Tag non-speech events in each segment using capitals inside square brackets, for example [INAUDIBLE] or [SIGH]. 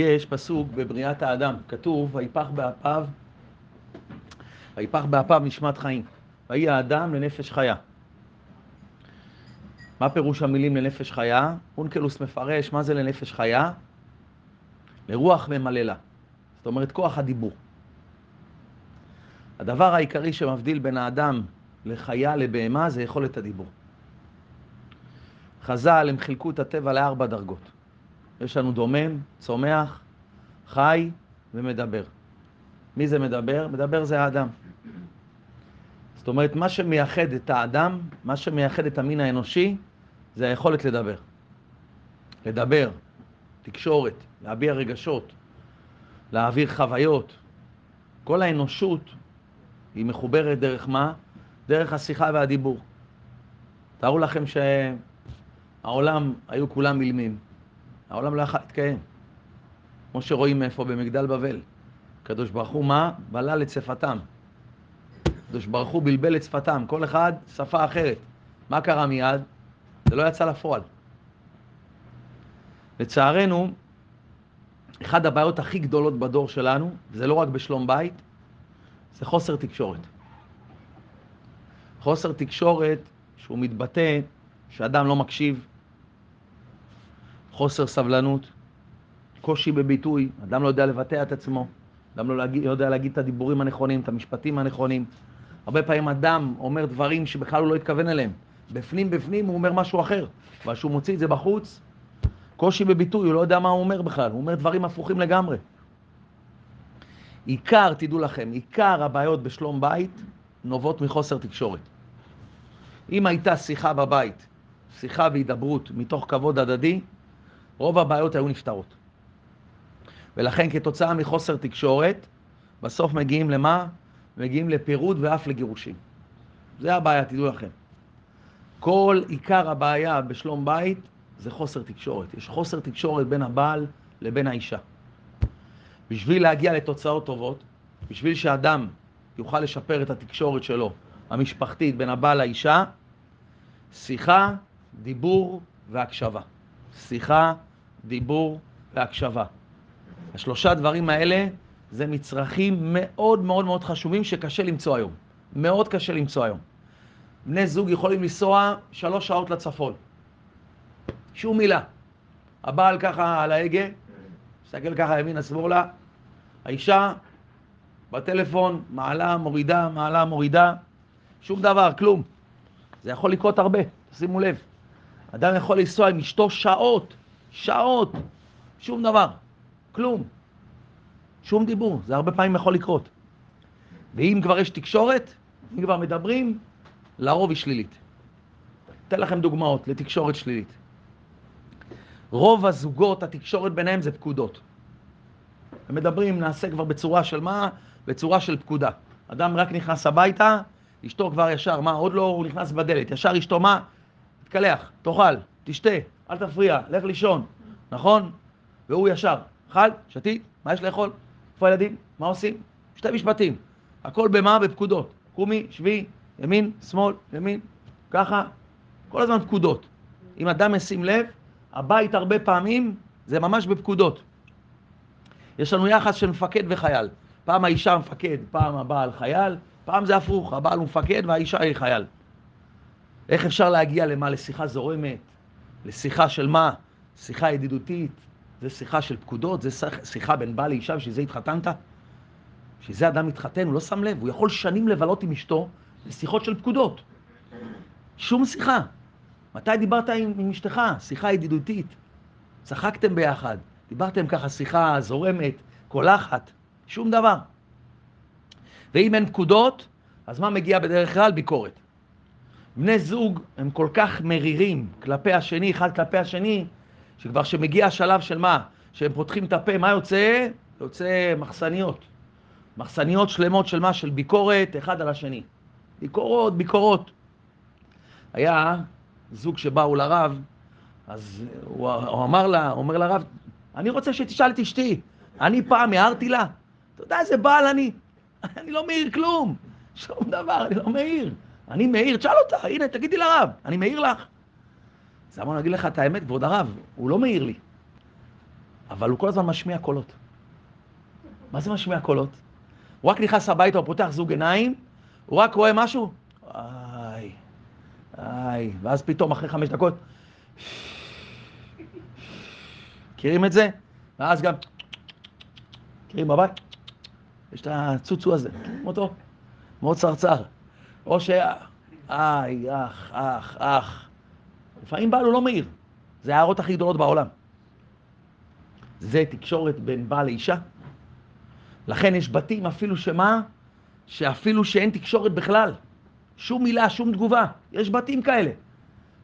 יש פסוק בבריאת האדם, כתוב, ויפח באפיו, ויפח באפיו נשמת חיים, ויהי האדם לנפש חיה. מה פירוש המילים לנפש חיה? אונקלוס מפרש מה זה לנפש חיה? לרוח ממללה. זאת אומרת, כוח הדיבור. הדבר העיקרי שמבדיל בין האדם לחיה לבהמה זה יכולת הדיבור. חז"ל הם חילקו את הטבע לארבע דרגות. יש לנו דומם, צומח, חי ומדבר. מי זה מדבר? מדבר זה האדם. זאת אומרת, מה שמייחד את האדם, מה שמייחד את המין האנושי, זה היכולת לדבר. לדבר, תקשורת, להביע רגשות, להעביר חוויות. כל האנושות היא מחוברת דרך מה? דרך השיחה והדיבור. תארו לכם שהעולם היו כולם אילמים. העולם לא יכול להתקיים. כמו שרואים איפה במגדל בבל. הקדוש ברוך הוא מה? בלל את שפתם. הקדוש ברוך הוא בלבל את שפתם, כל אחד שפה אחרת. מה קרה מיד? זה לא יצא לפועל. לצערנו, אחת הבעיות הכי גדולות בדור שלנו, זה לא רק בשלום בית, זה חוסר תקשורת. חוסר תקשורת שהוא מתבטא שאדם לא מקשיב, חוסר סבלנות, קושי בביטוי, אדם לא יודע לבטא את עצמו, אדם לא להגיד, יודע להגיד את הדיבורים הנכונים, את המשפטים הנכונים. הרבה פעמים אדם אומר דברים שבכלל הוא לא התכוון אליהם. בפנים בפנים הוא אומר משהו אחר, אבל כשהוא מוציא את זה בחוץ, קושי בביטוי, הוא לא יודע מה הוא אומר בכלל, הוא אומר דברים הפוכים לגמרי. עיקר, תדעו לכם, עיקר הבעיות בשלום בית נובעות מחוסר תקשורת. אם הייתה שיחה בבית, שיחה והידברות מתוך כבוד הדדי, רוב הבעיות היו נפתרות. ולכן כתוצאה מחוסר תקשורת, בסוף מגיעים למה? מגיעים לפירוד ואף לגירושים. זה הבעיה, תדעו לכם. כל עיקר הבעיה בשלום בית זה חוסר תקשורת. יש חוסר תקשורת בין הבעל לבין האישה. בשביל להגיע לתוצאות טובות, בשביל שאדם יוכל לשפר את התקשורת שלו, המשפחתית, בין הבעל לאישה, שיחה, דיבור והקשבה. שיחה, דיבור והקשבה. השלושה דברים האלה זה מצרכים מאוד מאוד מאוד חשובים שקשה למצוא היום. מאוד קשה למצוא היום. בני זוג יכולים לנסוע שלוש שעות לצפון. שום מילה. הבעל ככה על ההגה, מסתכל ככה ימינה שמאלה, האישה בטלפון, מעלה, מורידה, מעלה, מורידה, שום דבר, כלום. זה יכול לקרות הרבה, שימו לב. אדם יכול לנסוע עם אשתו שעות, שעות, שום דבר, כלום. שום דיבור, זה הרבה פעמים יכול לקרות. ואם כבר יש תקשורת, אם כבר מדברים, לרוב היא שלילית. אתן לכם דוגמאות לתקשורת שלילית. רוב הזוגות, התקשורת ביניהם זה פקודות. הם מדברים, נעשה כבר בצורה של מה? בצורה של פקודה. אדם רק נכנס הביתה, אשתו כבר ישר, מה? עוד לא הוא נכנס בדלת, ישר אשתו מה? תתקלח, תאכל, תשתה, אל תפריע, לך לישון, נכון? והוא ישר, אכל, שתית, מה יש לאכול? איפה הילדים? מה עושים? שתי משפטים. הכל במה? בפקודות. קומי, שבי, ימין, שמאל, ימין, ככה. כל הזמן פקודות. אם אדם ישים לב, הבית הרבה פעמים זה ממש בפקודות. יש לנו יחס של מפקד וחייל. פעם האישה מפקד, פעם הבעל חייל, פעם זה הפוך, הבעל הוא מפקד והאישה היא חייל. איך אפשר להגיע למה? לשיחה זורמת, לשיחה של מה? שיחה ידידותית, זה שיחה של פקודות, זה שיחה בין בעל לאישה, בשביל זה התחתנת? בשביל זה אדם מתחתן, הוא לא שם לב, הוא יכול שנים לבלות עם אשתו לשיחות של פקודות. שום שיחה. מתי דיברת עם, עם אשתך? שיחה ידידותית. צחקתם ביחד, דיברתם ככה שיחה זורמת, קולחת, שום דבר. ואם אין פקודות, אז מה מגיע בדרך כלל? ביקורת. בני זוג הם כל כך מרירים כלפי השני, אחד כלפי השני, שכבר שמגיע השלב של מה? שהם פותחים את הפה, מה יוצא? יוצא מחסניות. מחסניות שלמות של מה? של ביקורת אחד על השני. ביקורות, ביקורות. היה זוג שבאו לרב, אז הוא, הוא אמר לה, הוא אומר לרב, אני רוצה שתשאל את אשתי, אני פעם הערתי לה? אתה יודע איזה בעל אני? אני לא מעיר כלום, שום דבר, אני לא מעיר. אני מעיר, תשאל אותה, הנה, תגידי לרב, אני מעיר לך. אז אמרנו, אגיד לך את האמת, כבוד הרב, הוא לא מעיר לי. אבל הוא כל הזמן משמיע קולות. מה זה משמיע קולות? הוא רק נכנס הביתה, הוא פותח זוג עיניים, הוא רק רואה משהו, איי, איי, ואז פתאום אחרי חמש דקות, מכירים את זה? ואז גם, מכירים בבית? יש את הצוצו הזה, מכירים אותו? מאוד צרצר. או ש... איי, אח, אח, אח. לפעמים בעל הוא לא מעיר. זה ההערות הכי גדולות בעולם. זה תקשורת בין בעל לאישה. לכן יש בתים אפילו שמה? שאפילו שאין תקשורת בכלל. שום מילה, שום תגובה. יש בתים כאלה.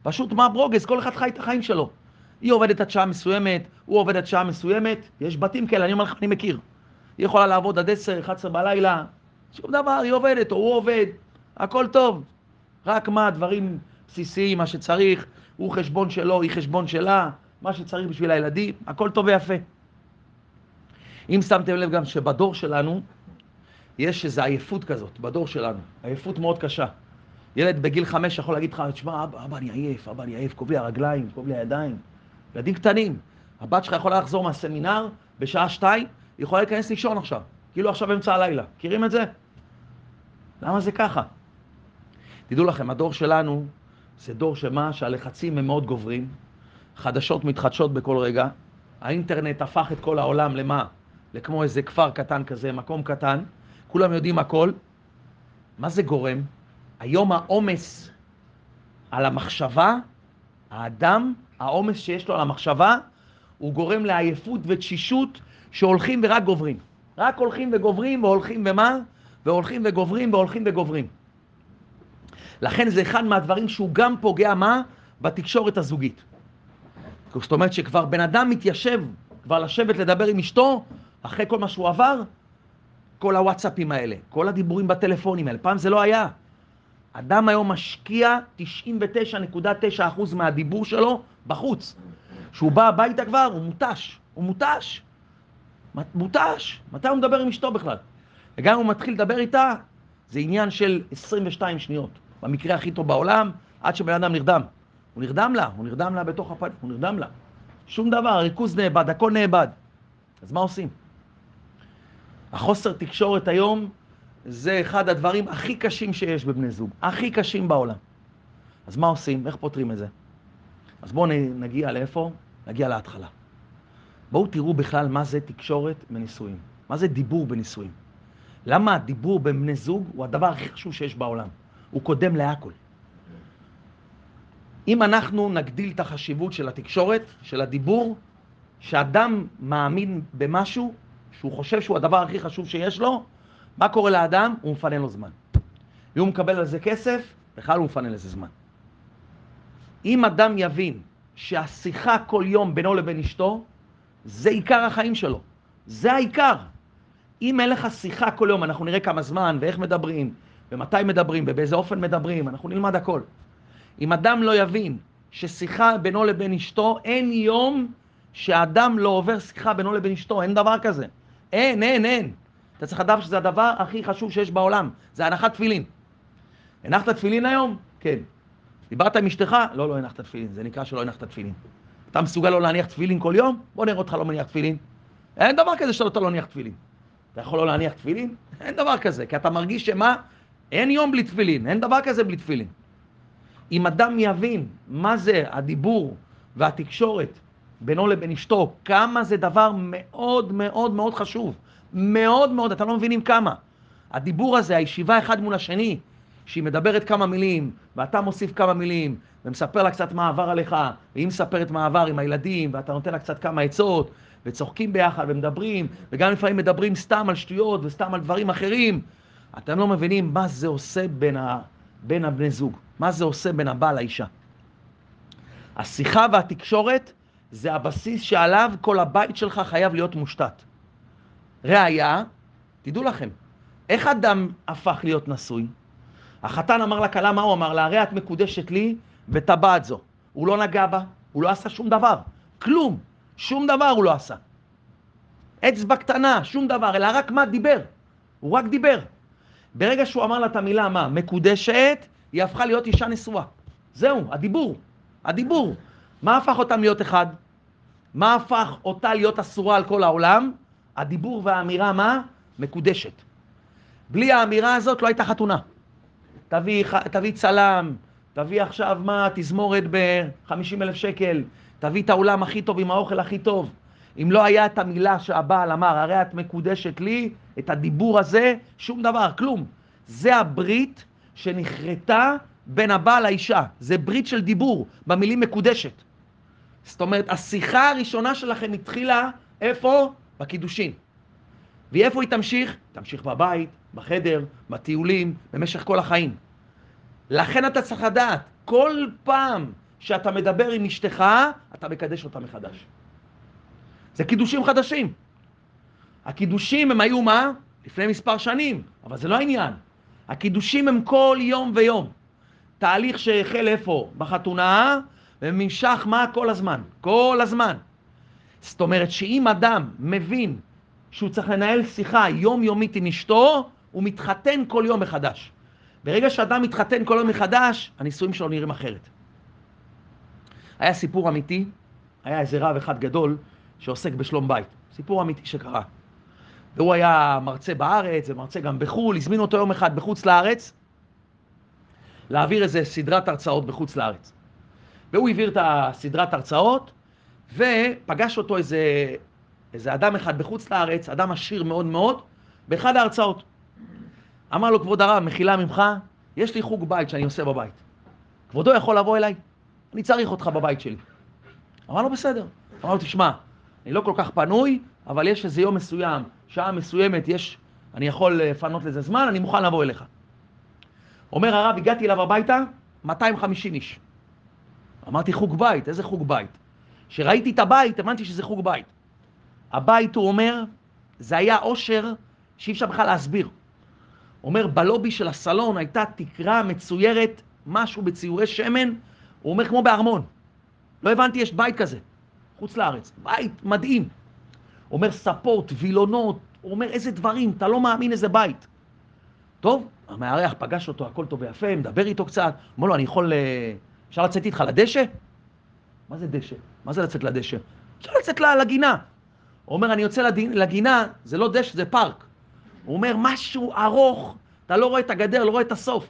פשוט מה ברוגז, כל אחד חי את החיים שלו. היא עובדת עד שעה מסוימת, הוא עובד עד שעה מסוימת, יש בתים כאלה, אני אומר לך, אני מכיר. היא יכולה לעבוד עד 10, 11 בלילה, שום דבר, היא עובדת, או הוא עובד, הכל טוב. רק מה, דברים בסיסיים, מה שצריך, הוא חשבון שלו, היא חשבון שלה, מה שצריך בשביל הילדים, הכל טוב ויפה. אם שמתם לב גם שבדור שלנו, יש איזו עייפות כזאת, בדור שלנו, עייפות מאוד קשה. ילד בגיל חמש יכול להגיד לך, תשמע, אבא, אבא, אני עייף, אבא, אני עייף, כואב לי הרגליים, כואב לי הידיים. ילדים קטנים, הבת שלך יכולה לחזור מהסמינר בשעה שתיים, היא יכולה להיכנס לישון עכשיו, כאילו עכשיו אמצע הלילה. מכירים את זה? למה זה ככה? תדעו לכם, הדור שלנו זה דור שמה? שהלחצים הם מאוד גוברים, חדשות מתחדשות בכל רגע, האינטרנט הפך את כל העולם למה? לכמו איזה כפר קטן כזה, מקום קטן, כולם יודעים הכל. מה זה גורם? היום העומס על המחשבה, האדם, העומס שיש לו על המחשבה, הוא גורם לעייפות ותשישות שהולכים ורק גוברים. רק הולכים וגוברים והולכים ומה? והולכים וגוברים והולכים וגוברים. לכן זה אחד מהדברים שהוא גם פוגע מה? בתקשורת הזוגית. זאת אומרת שכבר בן אדם מתיישב, כבר לשבת לדבר עם אשתו, אחרי כל מה שהוא עבר, כל הוואטסאפים האלה, כל הדיבורים בטלפונים האלה, פעם זה לא היה. אדם היום משקיע 99.9% מהדיבור שלו בחוץ. כשהוא בא הביתה כבר, הוא מותש. הוא מותש. מותש. מתי הוא מדבר עם אשתו בכלל? וגם אם הוא מתחיל לדבר איתה, זה עניין של 22 שניות. במקרה הכי טוב בעולם, עד שבן אדם נרדם. הוא נרדם לה, הוא נרדם לה בתוך הפנים, הוא נרדם לה. שום דבר, הריכוז נאבד, הכל נאבד. אז מה עושים? החוסר תקשורת היום זה אחד הדברים הכי קשים שיש בבני זוג, הכי קשים בעולם. אז מה עושים? איך פותרים את זה? אז בואו נגיע לאיפה? נגיע להתחלה. בואו תראו בכלל מה זה תקשורת בנישואים. מה זה דיבור בנישואים. למה הדיבור בין בני זוג הוא הדבר הכי חשוב שיש בעולם. הוא קודם להכל. אם אנחנו נגדיל את החשיבות של התקשורת, של הדיבור, שאדם מאמין במשהו, שהוא חושב שהוא הדבר הכי חשוב שיש לו, מה קורה לאדם? הוא מפנה לו זמן. אם הוא מקבל על זה כסף, בכלל הוא מפנה לזה זמן. אם אדם יבין שהשיחה כל יום בינו לבין אשתו, זה עיקר החיים שלו. זה העיקר. אם אין לך שיחה כל יום, אנחנו נראה כמה זמן ואיך מדברים, ומתי מדברים, ובאיזה אופן מדברים, אנחנו נלמד הכל. אם אדם לא יבין ששיחה בינו לבין אשתו, אין יום שאדם לא עובר שיחה בינו לבין אשתו, אין דבר כזה. אין, אין, אין. אתה צריך לדעת שזה הדבר הכי חשוב שיש בעולם, זה הנחת תפילין. הנחת תפילין היום? כן. דיברת עם אשתך? לא, לא הנחת תפילין, זה נקרא שלא הנחת תפילין. אתה מסוגל לא להניח תפילין כל יום? בוא נראה אותך לא מניח תפילין. אין דבר כזה שאתה לא מניח תפילין. אתה יכול לא להניח תפילין? אין דבר כזה, כי אתה מרגיש שמה? אין יום בלי תפילין, אין דבר כזה בלי תפילין. אם אדם יבין מה זה הדיבור והתקשורת בינו לבין אשתו, כמה זה דבר מאוד מאוד מאוד חשוב. מאוד מאוד, אתם לא מבינים כמה. הדיבור הזה, הישיבה אחד מול השני, שהיא מדברת כמה מילים, ואתה מוסיף כמה מילים, ומספר לה קצת מה עבר עליך, והיא מספרת מה עבר עם הילדים, ואתה נותן לה קצת כמה עצות, וצוחקים ביחד ומדברים, וגם לפעמים מדברים סתם על שטויות וסתם על דברים אחרים. אתם לא מבינים מה זה עושה בין, ה... בין הבני זוג, מה זה עושה בין הבעל לאישה. השיחה והתקשורת זה הבסיס שעליו כל הבית שלך חייב להיות מושתת. ראיה, תדעו לכם, איך אדם הפך להיות נשוי? החתן אמר לכלה, מה הוא אמר לה? הרי את מקודשת לי וטבעת זו. הוא לא נגע בה, הוא לא עשה שום דבר, כלום, שום דבר הוא לא עשה. אצבע קטנה, שום דבר, אלא רק מה? דיבר. הוא רק דיבר. ברגע שהוא אמר לה את המילה מה? מקודשת, היא הפכה להיות אישה נשואה. זהו, הדיבור. הדיבור. מה הפך אותם להיות אחד? מה הפך אותה להיות אסורה על כל העולם? הדיבור והאמירה, מה? מקודשת. בלי האמירה הזאת לא הייתה חתונה. תביא, תביא צלם, תביא עכשיו מה, תזמורת ב-50 אלף שקל, תביא את האולם הכי טוב עם האוכל הכי טוב. אם לא היה את המילה שהבעל אמר, הרי את מקודשת לי, את הדיבור הזה, שום דבר, כלום. זה הברית שנחרטה בין הבעל לאישה. זה ברית של דיבור, במילים מקודשת. זאת אומרת, השיחה הראשונה שלכם התחילה, איפה? בקידושין. ואיפה היא תמשיך? תמשיך בבית, בחדר, בטיולים, במשך כל החיים. לכן אתה צריך לדעת, כל פעם שאתה מדבר עם אשתך, אתה מקדש אותה מחדש. זה קידושים חדשים. הקידושים הם היו מה? לפני מספר שנים, אבל זה לא העניין. הקידושים הם כל יום ויום. תהליך שהחל איפה? בחתונה, ונמשך מה? כל הזמן. כל הזמן. זאת אומרת שאם אדם מבין שהוא צריך לנהל שיחה יומיומית עם אשתו, הוא מתחתן כל יום מחדש. ברגע שאדם מתחתן כל יום מחדש, הנישואים שלו נראים אחרת. היה סיפור אמיתי, היה איזה רב אחד גדול שעוסק בשלום בית. סיפור אמיתי שקרה. והוא היה מרצה בארץ ומרצה גם בחו"ל, הזמין אותו יום אחד בחוץ לארץ להעביר איזה סדרת הרצאות בחוץ לארץ. והוא העביר את הסדרת הרצאות ופגש אותו איזה, איזה אדם אחד בחוץ לארץ, אדם עשיר מאוד מאוד, באחד ההרצאות. אמר לו, כבוד הרב, מחילה ממך, יש לי חוג בית שאני עושה בבית. כבודו יכול לבוא אליי? אני צריך אותך בבית שלי. אמר לו, בסדר. אמר לו, תשמע, אני לא כל כך פנוי, אבל יש איזה יום מסוים, שעה מסוימת, יש, אני יכול לפנות לזה זמן, אני מוכן לבוא אליך. אומר הרב, הגעתי אליו הביתה, 250 איש. אמרתי, חוג בית, איזה חוג בית? כשראיתי את הבית, הבנתי שזה חוג בית. הבית, הוא אומר, זה היה עושר שאי אפשר בכלל להסביר. אומר, בלובי של הסלון הייתה תקרה מצוירת, משהו בציורי שמן, הוא אומר, כמו בארמון. לא הבנתי, יש בית כזה, חוץ לארץ. בית מדהים. אומר, ספות, וילונות, הוא אומר, איזה דברים, אתה לא מאמין איזה בית. טוב, המארח פגש אותו, הכל טוב ויפה, מדבר איתו קצת, אומר לו, אני יכול, אה, אפשר לצאת איתך לדשא? מה זה דשא? מה זה לצאת לדשא? אפשר לצאת לגינה. הוא אומר, אני יוצא לגינה, זה לא דשא, זה פארק. הוא אומר, משהו ארוך, אתה לא רואה את הגדר, לא רואה את הסוף.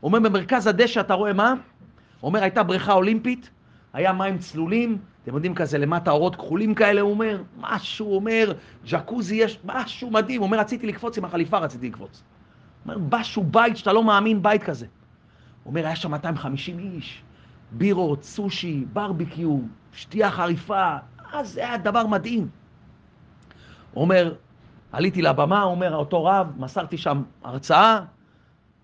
הוא אומר, במרכז הדשא אתה רואה מה? הוא אומר, הייתה בריכה אולימפית, היה מים צלולים, אתם יודעים כזה למטה אורות כחולים כאלה, הוא אומר, משהו, הוא אומר, ג'קוזי יש, משהו מדהים, הוא אומר, רציתי לקפוץ עם החליפה, רציתי לקפוץ. הוא אומר, משהו בית שאתה לא מאמין, בית כזה. הוא אומר, היה שם 250 איש, בירות, סושי, ברביקיו, שתייה חריפה, אז זה היה דבר מדהים. הוא אומר, עליתי לבמה, אומר, אותו רב, מסרתי שם הרצאה,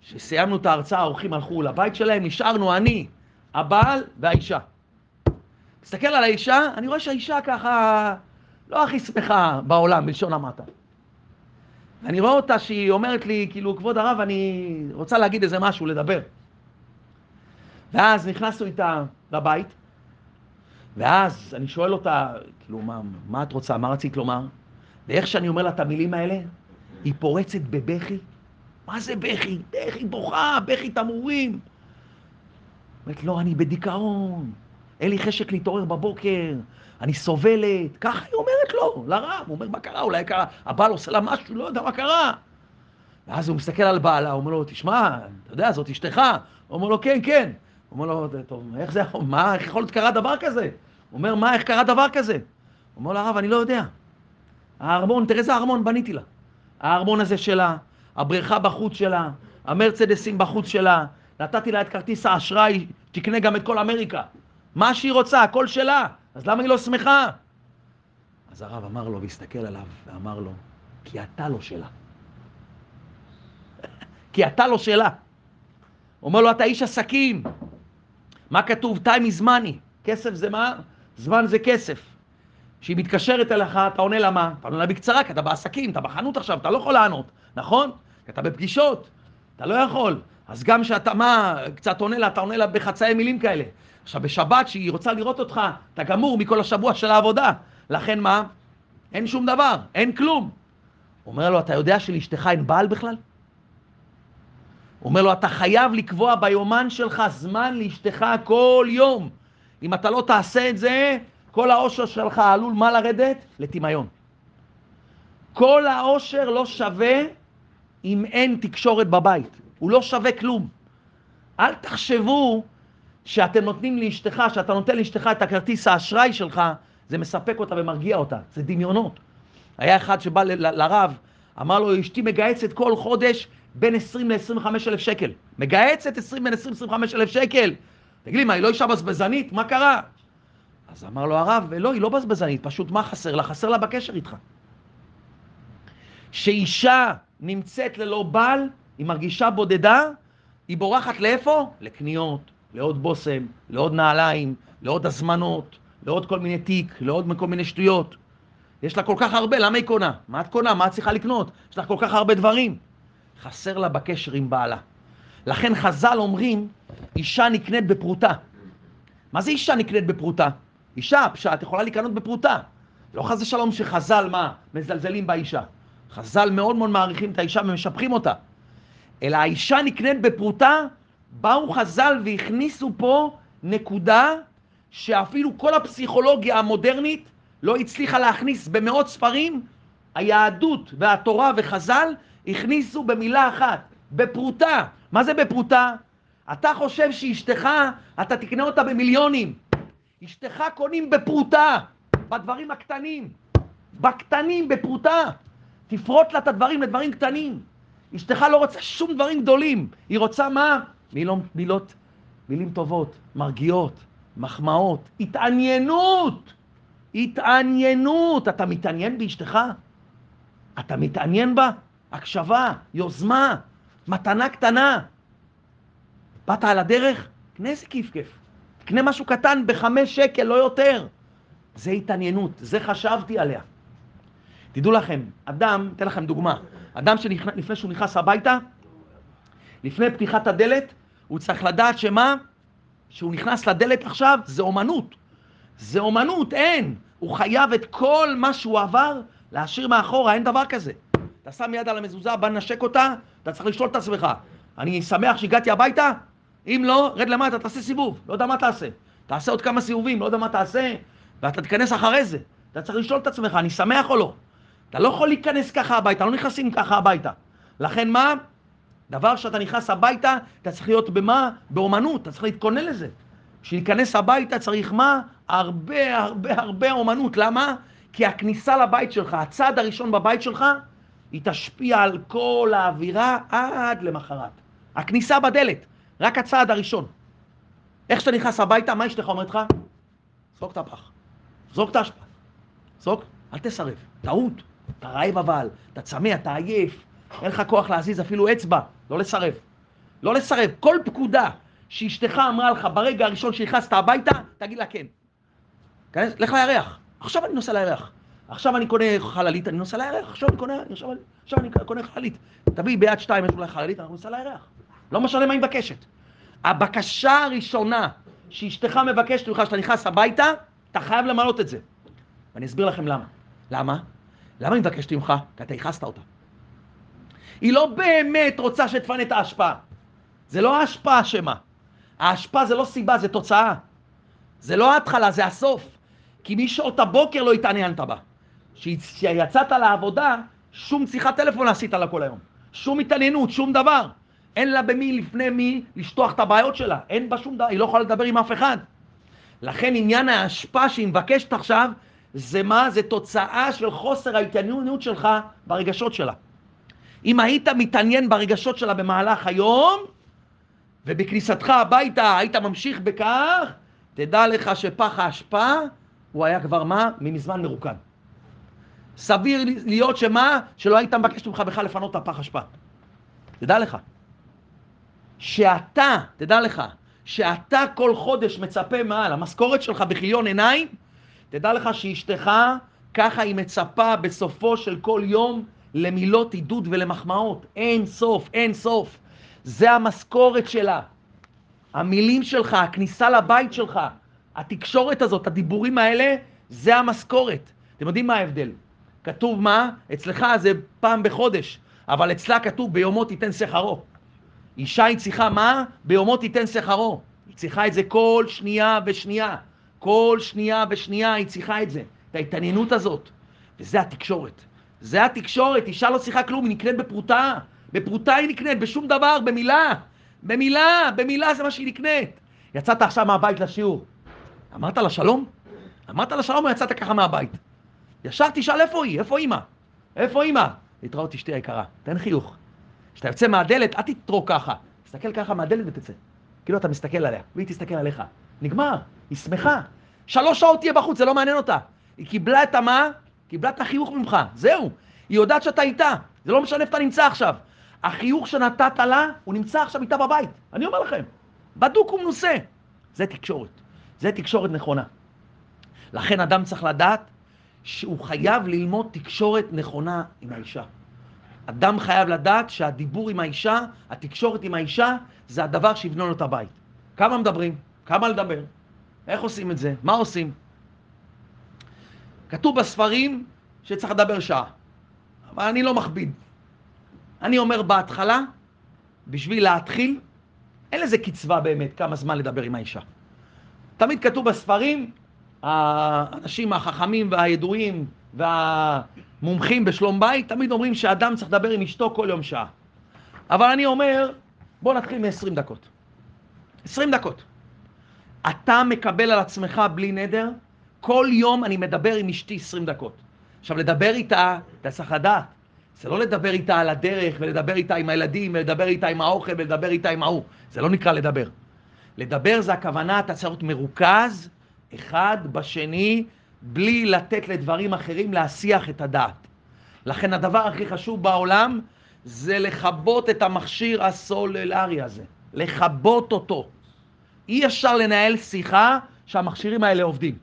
כשסיימנו את ההרצאה, האורחים הלכו לבית שלהם, נשארנו אני, הבעל והאישה. מסתכל על האישה, אני רואה שהאישה ככה לא הכי שמחה בעולם, בלשון המעטה. ואני רואה אותה שהיא אומרת לי, כאילו, כבוד הרב, אני רוצה להגיד איזה משהו, לדבר. ואז נכנסנו איתה לבית, ואז אני שואל אותה, כאילו, מה, מה את רוצה, מה רצית לומר? ואיך שאני אומר לה את המילים האלה, היא פורצת בבכי. מה זה בכי? בכי בוכה, בכי תמרורים. אומרת, לא, אני בדיכאון, אין לי חשק להתעורר בבוקר, אני סובלת. ככה היא אומרת לו, לרב. הוא אומר, מה קרה? אולי קרה, הבעל עושה לה משהו, לא יודע מה קרה. ואז הוא מסתכל על בעלה, הוא אומר לו, תשמע, אתה יודע, זאת אשתך. הוא אומר לו, כן, כן. הוא אומר לו, טוב, איך זה מה, איך יכול להיות קרה דבר כזה? הוא אומר, מה, איך קרה דבר כזה? הוא אומר לו, הרב, אני לא יודע. הארמון, תראה איזה ארמון בניתי לה. הארמון הזה שלה, הבריכה בחוץ שלה, המרצדסים בחוץ שלה, נתתי לה את כרטיס האשראי, תקנה גם את כל אמריקה. מה שהיא רוצה, הכל שלה, אז למה היא לא שמחה? אז הרב אמר לו, והסתכל עליו, ואמר לו, כי אתה לא שלה. [LAUGHS] כי אתה לא שלה. אומר לו, אתה איש עסקים. מה כתוב? time is money. כסף זה מה? זמן זה כסף. כשהיא מתקשרת אליך, אתה עונה לה מה? אתה עונה לה בקצרה, כי אתה בעסקים, אתה בחנות עכשיו, אתה לא יכול לענות, נכון? כי אתה בפגישות, אתה לא יכול. אז גם כשאתה, מה, קצת עונה לה, אתה עונה לה בחצאי מילים כאלה. עכשיו, בשבת, שהיא רוצה לראות אותך, אתה גמור מכל השבוע של העבודה. לכן מה? אין שום דבר, אין כלום. אומר לו, אתה יודע שלאשתך אין בעל בכלל? אומר לו, אתה חייב לקבוע ביומן שלך זמן לאשתך כל יום. אם אתה לא תעשה את זה, כל העושר שלך עלול מה לרדת? לטמיון. כל העושר לא שווה אם אין תקשורת בבית. הוא לא שווה כלום. אל תחשבו שאתם נותנים לאשתך, שאתה נותן לאשתך את הכרטיס האשראי שלך, זה מספק אותה ומרגיע אותה. זה דמיונות. היה אחד שבא ל- ל- לרב, אמר לו, אשתי מגהצת כל חודש בין 20 ל-25 אלף שקל. מגהצת 20 בין 20 ל-25 אלף שקל. תגיד לי, מה, היא לא אישה בזבזנית? מה קרה? אז אמר לו הרב, לא, היא לא בזבזנית, פשוט מה חסר לה? חסר לה בקשר איתך. שאישה נמצאת ללא בעל, היא מרגישה בודדה, היא בורחת לאיפה? לקניות, לעוד בושם, לעוד נעליים, לעוד הזמנות, לעוד כל מיני תיק, לעוד כל מיני שטויות. יש לה כל כך הרבה, למה היא קונה? מה את קונה? מה את צריכה לקנות? יש לך כל כך הרבה דברים. חסר לה בקשר עם בעלה. לכן חז"ל אומרים, אישה נקנית בפרוטה. מה זה אישה נקנית בפרוטה? אישה, פשט, יכולה לקנות בפרוטה. לא חס ושלום שחז"ל, מה, מזלזלים באישה. חז"ל מאוד מאוד מעריכים את האישה ומשבחים אותה. אלא האישה נקנית בפרוטה, באו חז"ל והכניסו פה נקודה שאפילו כל הפסיכולוגיה המודרנית לא הצליחה להכניס במאות ספרים, היהדות והתורה וחז"ל הכניסו במילה אחת, בפרוטה. מה זה בפרוטה? אתה חושב שאשתך, אתה תקנה אותה במיליונים. אשתך קונים בפרוטה, בדברים הקטנים. בקטנים, בפרוטה. תפרוט לה את הדברים לדברים קטנים. אשתך לא רוצה שום דברים גדולים. היא רוצה מה? מילות, מילות, מילים טובות, מרגיעות, מחמאות, התעניינות. התעניינות. אתה מתעניין באשתך? אתה מתעניין בה? הקשבה, יוזמה, מתנה קטנה. באת על הדרך? קנה איזה כיף כיף. קנה משהו קטן בחמש שקל, לא יותר. זה התעניינות, זה חשבתי עליה. תדעו לכם, אדם, אתן לכם דוגמה, אדם שלפני שהוא נכנס הביתה, לפני פתיחת הדלת, הוא צריך לדעת שמה? שהוא נכנס לדלת עכשיו, זה אומנות. זה אומנות, אין. הוא חייב את כל מה שהוא עבר להשאיר מאחורה, אין דבר כזה. אתה שם יד על המזוזה, בא לנשק אותה, אתה צריך לשאול את עצמך, אני שמח שהגעתי הביתה? אם לא, רד למטה, תעשה סיבוב, לא יודע מה תעשה. תעשה עוד כמה סיבובים, לא יודע מה תעשה, ואתה תיכנס אחרי זה. אתה צריך לשאול את עצמך, אני שמח או לא? אתה לא יכול להיכנס ככה הביתה, לא נכנסים ככה הביתה. לכן מה? דבר שאתה נכנס הביתה, אתה צריך להיות במה? באומנות, אתה צריך להתכונן לזה. בשביל להיכנס הביתה צריך מה? הרבה הרבה הרבה אומנות. למה? כי הכניסה לבית שלך, הצעד הראשון בבית שלך, היא תשפיע על כל האווירה עד למחרת. הכניסה בדלת, רק הצעד הראשון. איך שאתה נכנס הביתה, מה אשתך אומרת לך? זרוק את הפח, זרוק את האשפה, זרוק, אל תסרב, טעות. אתה רעב אבל, אתה צמא, אתה עייף, אין לך כוח להזיז אפילו אצבע, לא לסרב. לא לסרב. כל פקודה שאשתך אמרה לך ברגע הראשון שנכנסת הביתה, תגיד לה כן. כנס, לך לירח. עכשיו אני נוסע לירח. עכשיו אני קונה חללית, אני נוסע לירח. עכשיו אני קונה, עכשיו, עכשיו אני קונה חללית. תביא ביד שתיים, יש אולי חללית, אנחנו נוסע לירח. לא משנה מה היא מבקשת. הבקשה הראשונה שאשתך מבקשת ממך כשאתה נכנס הביתה, אתה חייב למלות את זה. ואני אסביר לכם למה. למה? למה היא מבקשת ממך? כי אתה הכנסת אותה. היא לא באמת רוצה שתפנה את ההשפעה. זה לא ההשפעה אשמה. ההשפעה זה לא סיבה, זה תוצאה. זה לא ההתחלה, זה הסוף. כי משעות הבוקר לא התעניינת בה. כשיצאת לעבודה, שום שיחת טלפון עשית לה כל היום. שום התעניינות, שום דבר. אין לה במי לפני מי לשטוח את הבעיות שלה. אין בה שום דבר, היא לא יכולה לדבר עם אף אחד. לכן עניין ההשפעה שהיא מבקשת עכשיו, זה מה? זה תוצאה של חוסר ההתעניינות שלך ברגשות שלה. אם היית מתעניין ברגשות שלה במהלך היום, ובכניסתך הביתה היית ממשיך בכך, תדע לך שפח האשפה, הוא היה כבר מה? ממזמן מרוקן. סביר להיות שמה? שלא היית מבקש ממך בכלל לפנות את הפח אשפה. תדע לך. שאתה, תדע לך, שאתה כל חודש מצפה מעל המשכורת שלך בכיליון עיניים, תדע לך שאשתך, ככה היא מצפה בסופו של כל יום למילות עידוד ולמחמאות. אין סוף, אין סוף. זה המשכורת שלה. המילים שלך, הכניסה לבית שלך, התקשורת הזאת, הדיבורים האלה, זה המשכורת. אתם יודעים מה ההבדל? כתוב מה? אצלך זה פעם בחודש, אבל אצלה כתוב ביומו תיתן שכרו. אישה היא צריכה מה? ביומו תיתן שכרו. היא צריכה את זה כל שנייה ושנייה. כל שנייה ושנייה היא צריכה את זה, את ההתעניינות הזאת. וזה התקשורת. זה התקשורת, אישה לא צריכה כלום, היא נקנית בפרוטה. בפרוטה היא נקנית, בשום דבר, במילה. במילה, במילה זה מה שהיא נקנית. יצאת עכשיו מהבית לשיעור. אמרת לה שלום? אמרת לה שלום או יצאת ככה מהבית? ישר תשאל איפה היא, איפה אימא? איפה אימא? להתראות אשתי היקרה, תן חיוך. כשאתה יוצא מהדלת, אל תתרוק ככה. תסתכל ככה מהדלת ותצא. כאילו אתה מסתכל עליה, והיא תסתכל עליך. נגמר, היא שמחה. שלוש שעות תהיה בחוץ, זה לא מעניין אותה. היא קיבלה את המה, קיבלה את החיוך ממך, זהו. היא יודעת שאתה איתה, זה לא משנה איפה אתה נמצא עכשיו. החיוך שנתת לה, הוא נמצא עכשיו איתה בבית. אני אומר לכם, בדוק ומנוסה. זה תקשורת. זה תקשורת נכונה. לכן אדם צריך לדעת שהוא חייב ללמוד תקשורת נכונה עם האישה. אדם חייב לדעת שהדיבור עם האישה, התקשורת עם האישה, זה הדבר שיבנה לו את הבית. כמה מדברים? כמה לדבר? איך עושים את זה? מה עושים? כתוב בספרים שצריך לדבר שעה, אבל אני לא מכביד. אני אומר בהתחלה, בשביל להתחיל, אין לזה קצבה באמת כמה זמן לדבר עם האישה. תמיד כתוב בספרים, האנשים החכמים והידועים והמומחים בשלום בית תמיד אומרים שאדם צריך לדבר עם אשתו כל יום שעה. אבל אני אומר, בוא נתחיל מ-20 דקות. 20 דקות. אתה מקבל על עצמך בלי נדר, כל יום אני מדבר עם אשתי 20 דקות. עכשיו, לדבר איתה, אתה צריך לדעת, זה לא לדבר איתה על הדרך, ולדבר איתה עם הילדים, ולדבר איתה עם האוכל, ולדבר איתה עם ההוא. זה לא נקרא לדבר. לדבר זה הכוונה, אתה צריך להיות מרוכז אחד בשני, בלי לתת לדברים אחרים להסיח את הדעת. לכן הדבר הכי חשוב בעולם זה לכבות את המכשיר הסוללרי הזה. לכבות אותו. אי אפשר לנהל שיחה שהמכשירים האלה עובדים.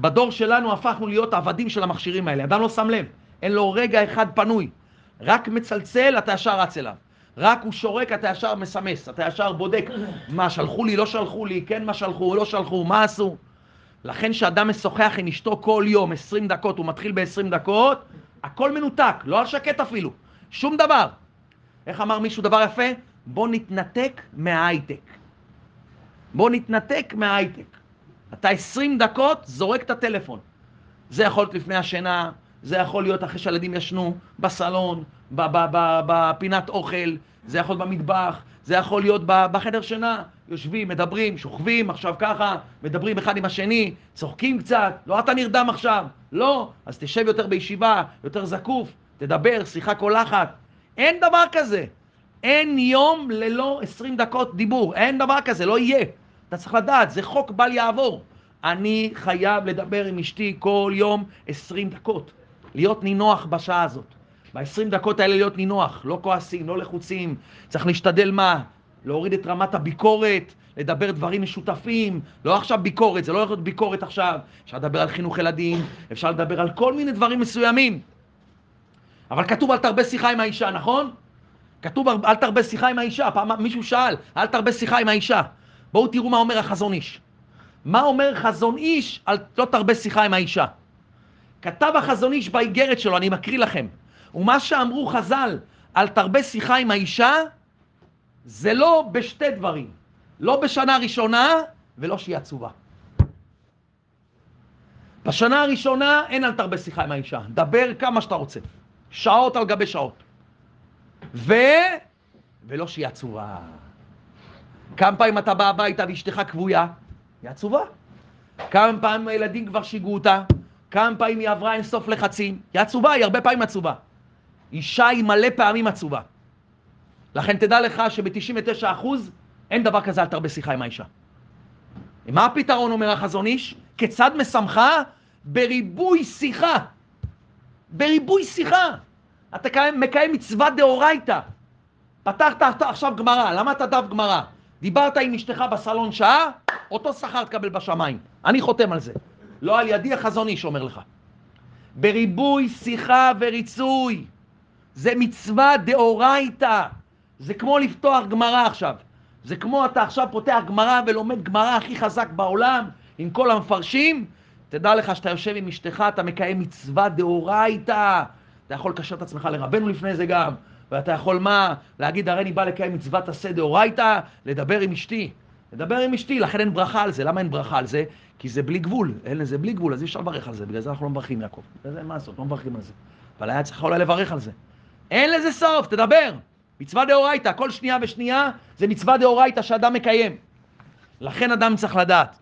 בדור שלנו הפכנו להיות עבדים של המכשירים האלה. אדם לא שם לב, אין לו רגע אחד פנוי. רק מצלצל, אתה ישר רץ אליו. רק הוא שורק, אתה ישר מסמס, אתה ישר בודק מה שלחו לי, לא שלחו לי, כן מה שלחו, לא שלחו, מה עשו. לכן כשאדם משוחח עם אשתו כל יום 20 דקות, הוא מתחיל ב-20 דקות, הכל מנותק, לא על שקט אפילו, שום דבר. איך אמר מישהו דבר יפה? בוא נתנתק מההייטק. בוא נתנתק מההייטק. אתה 20 דקות זורק את הטלפון. זה יכול להיות לפני השינה, זה יכול להיות אחרי שהילדים ישנו, בסלון, בפינת אוכל, זה יכול להיות במטבח, זה יכול להיות בחדר שינה, יושבים, מדברים, שוכבים, עכשיו ככה, מדברים אחד עם השני, צוחקים קצת, לא אתה נרדם עכשיו, לא, אז תשב יותר בישיבה, יותר זקוף, תדבר, שיחה קולחת. אין דבר כזה. אין יום ללא 20 דקות דיבור, אין דבר כזה, לא יהיה. אתה צריך לדעת, זה חוק בל יעבור. אני חייב לדבר עם אשתי כל יום 20 דקות. להיות נינוח בשעה הזאת. ב-20 דקות האלה להיות נינוח, לא כועסים, לא לחוצים. צריך להשתדל מה? להוריד את רמת הביקורת, לדבר דברים משותפים, לא עכשיו ביקורת, זה לא יכול להיות ביקורת עכשיו. אפשר לדבר על חינוך ילדים, אפשר לדבר על כל מיני דברים מסוימים. אבל כתוב אל תרבה שיחה עם האישה, נכון? כתוב אל תרבה שיחה עם האישה, פעם מישהו שאל, אל תרבה שיחה עם האישה. בואו תראו מה אומר החזון איש. מה אומר חזון איש על לא תרבה שיחה עם האישה? כתב החזון איש באיגרת שלו, אני מקריא לכם. ומה שאמרו חז"ל על תרבה שיחה עם האישה, זה לא בשתי דברים. לא בשנה ראשונה ולא שהיא עצובה. בשנה הראשונה אין על תרבה שיחה עם האישה. דבר כמה שאתה רוצה. שעות על גבי שעות. ו... ולא שהיא עצובה. כמה פעמים אתה בא הביתה ואשתך כבויה? היא עצובה. כמה פעמים הילדים כבר שיגעו אותה? כמה פעמים היא עברה אין סוף לחצים? היא עצובה, היא הרבה פעמים עצובה. אישה היא מלא פעמים עצובה. לכן תדע לך שב-99% אין דבר כזה אל תרבה שיחה עם האישה. מה הפתרון אומר החזון איש? כיצד משמחה? בריבוי שיחה. בריבוי שיחה. אתה מקיים מצווה דאורייתא. פתחת עכשיו גמרא, למדת דף גמרא. דיברת עם אשתך בסלון שעה, אותו שכר תקבל בשמיים. אני חותם על זה. לא על ידי החזון איש אומר לך. בריבוי שיחה וריצוי. זה מצווה דאורייתא. זה כמו לפתוח גמרא עכשיו. זה כמו אתה עכשיו פותח גמרא ולומד גמרא הכי חזק בעולם עם כל המפרשים. תדע לך שאתה יושב עם אשתך, אתה מקיים מצווה דאורייתא. אתה יכול לקשר את עצמך לרבנו לפני זה גם, ואתה יכול מה? להגיד, הרי אני בא לקיים מצוות עשה דאורייתא, לדבר עם אשתי. לדבר עם אשתי, לכן אין ברכה על זה. למה אין ברכה על זה? כי זה בלי גבול. אין לזה בלי גבול, אז אי אפשר לברך על זה. בגלל זה אנחנו לא מברכים, יעקב. בגלל זה אין מה לעשות, לא מברכים על זה. אבל היה צריך אולי לברך על זה. אין לזה סוף, תדבר. מצווה דאורייתא, כל שנייה ושנייה זה מצווה דאורייתא שאדם מקיים. לכן אדם צריך לדעת.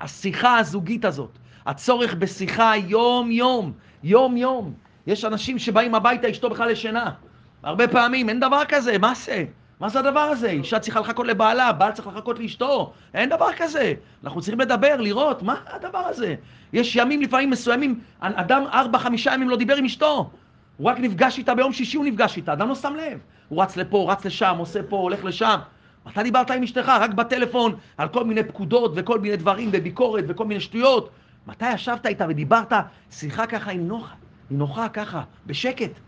השיחה הזוגית הזאת, הצורך בשיחה יום-יום, יום-יום. יש אנשים שבאים הביתה, אשתו בכלל ישנה. הרבה פעמים, אין דבר כזה, מה זה? מה זה הדבר הזה? אישה צריכה לחכות לבעלה, בעל צריך לחכות לאשתו. אין דבר כזה. אנחנו צריכים לדבר, לראות, מה הדבר הזה? יש ימים לפעמים מסוימים, אדם ארבע, חמישה ימים לא דיבר עם אשתו. הוא רק נפגש איתה ביום שישי, הוא נפגש איתה, אדם לא שם לב. הוא רץ לפה, רץ לשם, עושה פה, הולך לשם. אתה דיברת עם אשתך רק בטלפון על כל מיני פקודות וכל מיני דברים וביקורת וכל מיני שטויות. מתי ישבת איתה ודיברת שיחה ככה עם נוחה, עם נוחה ככה, בשקט?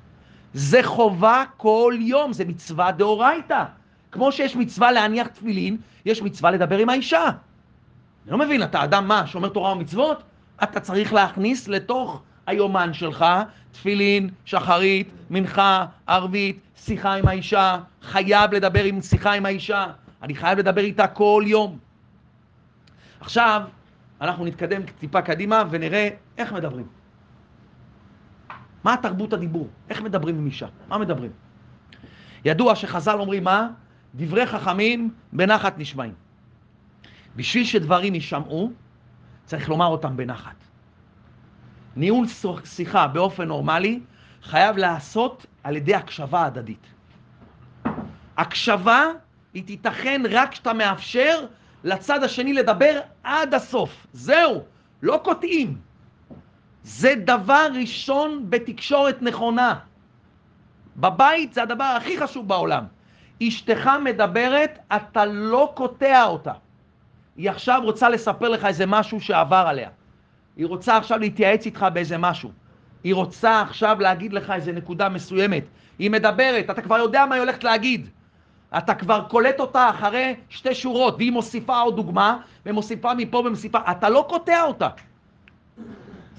זה חובה כל יום, זה מצווה דאורייתא. כמו שיש מצווה להניח תפילין, יש מצווה לדבר עם האישה. אני לא מבין, אתה אדם מה, שומר תורה ומצוות? אתה צריך להכניס לתוך היומן שלך תפילין, שחרית, מנחה, ערבית, שיחה עם האישה. חייב לדבר עם שיחה עם האישה. אני חייב לדבר איתה כל יום. עכשיו, אנחנו נתקדם טיפה קדימה ונראה איך מדברים. מה תרבות הדיבור? איך מדברים עם אישה? מה מדברים? ידוע שחז"ל אומרים מה? דברי חכמים בנחת נשמעים. בשביל שדברים יישמעו, צריך לומר אותם בנחת. ניהול שיחה באופן נורמלי חייב להיעשות על ידי הקשבה הדדית. הקשבה היא תיתכן רק כשאתה מאפשר לצד השני לדבר עד הסוף. זהו, לא קוטעים. זה דבר ראשון בתקשורת נכונה. בבית זה הדבר הכי חשוב בעולם. אשתך מדברת, אתה לא קוטע אותה. היא עכשיו רוצה לספר לך איזה משהו שעבר עליה. היא רוצה עכשיו להתייעץ איתך באיזה משהו. היא רוצה עכשיו להגיד לך איזה נקודה מסוימת. היא מדברת, אתה כבר יודע מה היא הולכת להגיד. אתה כבר קולט אותה אחרי שתי שורות, והיא מוסיפה עוד דוגמה, ומוסיפה מפה ומוסיפה, אתה לא קוטע אותה.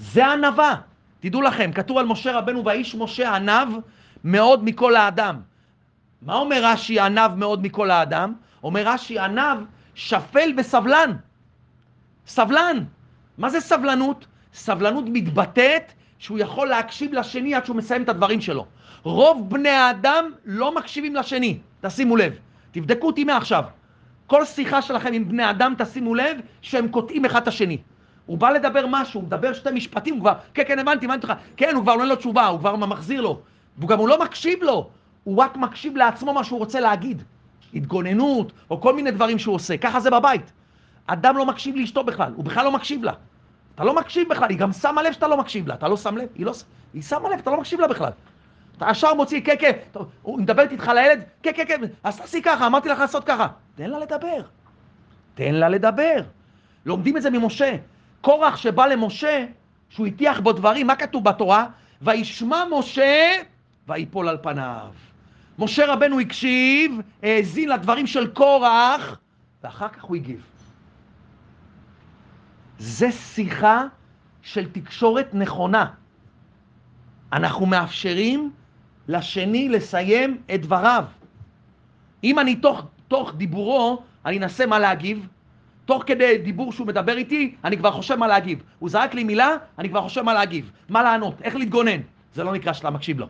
זה ענווה. תדעו לכם, כתוב על משה רבנו, והאיש משה ענב מאוד מכל האדם. מה אומר רש"י ענב מאוד מכל האדם? אומר רש"י ענב שפל וסבלן. סבלן. מה זה סבלנות? סבלנות מתבטאת שהוא יכול להקשיב לשני עד שהוא מסיים את הדברים שלו. רוב בני האדם לא מקשיבים לשני, תשימו לב. תבדקו אותי מעכשיו. כל שיחה שלכם עם בני אדם, תשימו לב שהם קוטעים אחד את השני. הוא בא לדבר משהו, הוא מדבר שתי משפטים, הוא כבר, כן, כן, הבנתי, הבנתי אותך, כן, הוא כבר עונה לו תשובה, הוא כבר מחזיר לו. והוא גם הוא לא מקשיב לו, הוא רק מקשיב לעצמו מה שהוא רוצה להגיד. התגוננות, או כל מיני דברים שהוא עושה. ככה זה בבית. אדם לא מקשיב לאשתו בכלל, הוא בכלל לא מקשיב לה. אתה לא מקשיב בכלל, היא גם שמה לב שאתה לא מקשיב לה, אתה לא שם לב? היא לא... היא שמה לב, אתה לא מקשיב לה בכלל. אתה ישר מוציא, כן, כן, הוא מדברת איתך לילד, כן, כן, כן, אז תעשי ככה, אמרתי לך לעשות ככה. תן לה לדבר. תן לה לדבר. לומדים את זה ממשה. קורח שבא למשה, שהוא הטיח בו דברים, מה כתוב בתורה? וישמע משה ויפול על פניו. משה רבנו הקשיב, האזין לדברים של קורח, ואחר כך הוא הגיב. זה שיחה של תקשורת נכונה. אנחנו מאפשרים לשני לסיים את דבריו. אם אני תוך, תוך דיבורו, אני אנסה מה להגיב, תוך כדי דיבור שהוא מדבר איתי, אני כבר חושב מה להגיב. הוא זרק לי מילה, אני כבר חושב מה להגיב, מה לענות, איך להתגונן. זה לא נקרא שאתה מקשיב לו.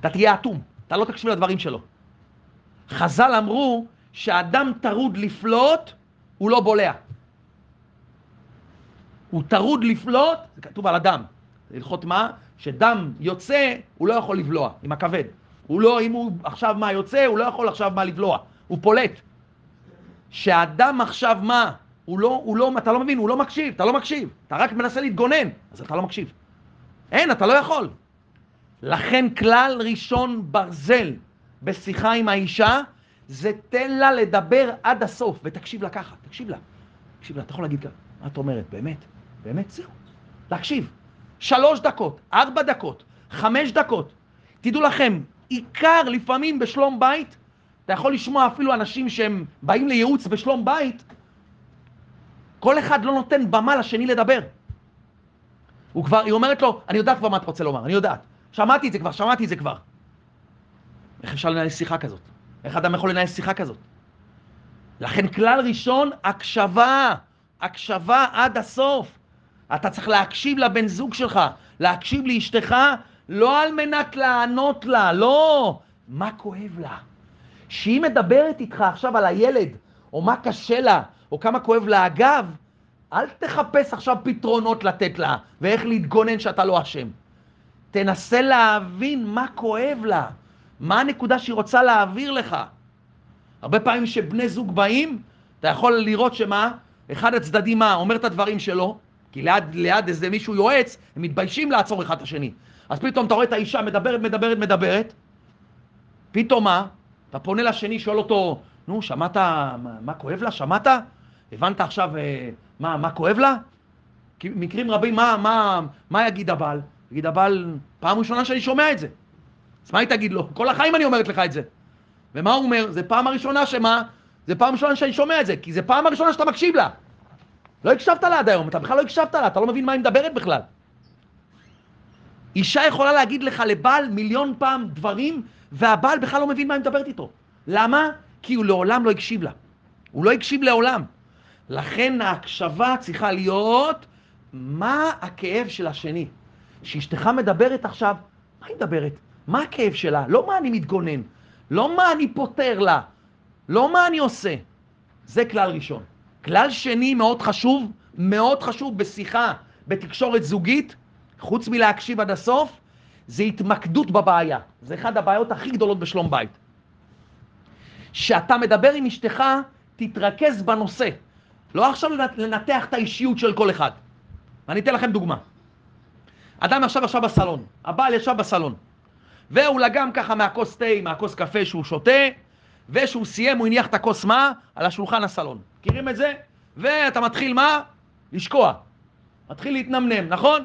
אתה תהיה אטום, אתה לא תקשיב לדברים שלו. חז"ל אמרו שאדם טרוד לפלוט, הוא לא בולע. הוא טרוד לפלוט, זה כתוב על אדם, הלכות מה? שדם יוצא, הוא לא יכול לבלוע עם הכבד. הוא לא, אם הוא עכשיו מה יוצא, הוא לא יכול עכשיו מה לבלוע, הוא פולט. שהאדם עכשיו מה? הוא לא, הוא לא, אתה לא מבין, הוא לא מקשיב, אתה לא מקשיב. אתה רק מנסה להתגונן, אז אתה לא מקשיב. אין, אתה לא יכול. לכן כלל ראשון ברזל בשיחה עם האישה, זה תן לה לדבר עד הסוף, ותקשיב לה ככה, תקשיב לה. תקשיב לה, אתה יכול להגיד ככה, מה את אומרת, באמת? באמת זהו. להקשיב. שלוש דקות, ארבע דקות, חמש דקות. תדעו לכם, עיקר לפעמים בשלום בית, אתה יכול לשמוע אפילו אנשים שהם באים לייעוץ בשלום בית, כל אחד לא נותן במה לשני לדבר. הוא כבר, היא אומרת לו, אני יודעת כבר מה אתה רוצה לומר, אני יודעת. שמעתי את זה כבר, שמעתי את זה כבר. איך אפשר לנהל שיחה כזאת? איך אדם יכול לנהל שיחה כזאת? לכן כלל ראשון, הקשבה. הקשבה עד הסוף. אתה צריך להקשיב לבן זוג שלך, להקשיב לאשתך, לא על מנת לענות לה, לא. מה כואב לה? שהיא מדברת איתך עכשיו על הילד, או מה קשה לה, או כמה כואב לה הגב, אל תחפש עכשיו פתרונות לתת לה, ואיך להתגונן שאתה לא אשם. תנסה להבין מה כואב לה, מה הנקודה שהיא רוצה להעביר לך. הרבה פעמים כשבני זוג באים, אתה יכול לראות שמה, אחד הצדדים מה, אומר את הדברים שלו, כי ליד, ליד איזה מישהו יועץ, הם מתביישים לעצור אחד את השני. אז פתאום אתה רואה את האישה מדברת, מדברת, מדברת, פתאום מה? אתה פונה לשני, שואל אותו, נו, שמעת, מה, מה כואב לה? שמעת? הבנת עכשיו אה, מה, מה כואב לה? כי מקרים רבים, מה, מה, מה יגיד הבעל? יגיד הבעל, פעם ראשונה שאני שומע את זה. אז מה היא תגיד לו? כל החיים אני אומרת לך את זה. ומה הוא אומר? זה פעם הראשונה שמה? זה פעם ראשונה שאני שומע את זה, כי זה פעם הראשונה שאתה מקשיב לה. לא הקשבת לה עד היום, אתה בכלל לא הקשבת לה, אתה לא מבין מה היא מדברת בכלל. אישה יכולה להגיד לך לבעל מיליון פעם דברים, והבעל בכלל לא מבין מה היא מדברת איתו. למה? כי הוא לעולם לא הקשיב לה. הוא לא הקשיב לעולם. לכן ההקשבה צריכה להיות מה הכאב של השני. כשאשתך מדברת עכשיו, מה היא מדברת? מה הכאב שלה? לא מה אני מתגונן, לא מה אני פותר לה, לא מה אני עושה. זה כלל ראשון. כלל שני מאוד חשוב, מאוד חשוב בשיחה, בתקשורת זוגית, חוץ מלהקשיב עד הסוף, זה התמקדות בבעיה. זה אחת הבעיות הכי גדולות בשלום בית. כשאתה מדבר עם אשתך, תתרכז בנושא. לא עכשיו לנתח את האישיות של כל אחד. אני אתן לכם דוגמה. אדם ישב עכשיו בסלון, הבעל ישב בסלון, והוא לגם ככה מהכוס תה, מהכוס קפה שהוא שותה, וכשהוא סיים הוא הניח את הכוס מה? על השולחן הסלון. מכירים את זה? ואתה מתחיל מה? לשקוע. מתחיל להתנמנם, נכון?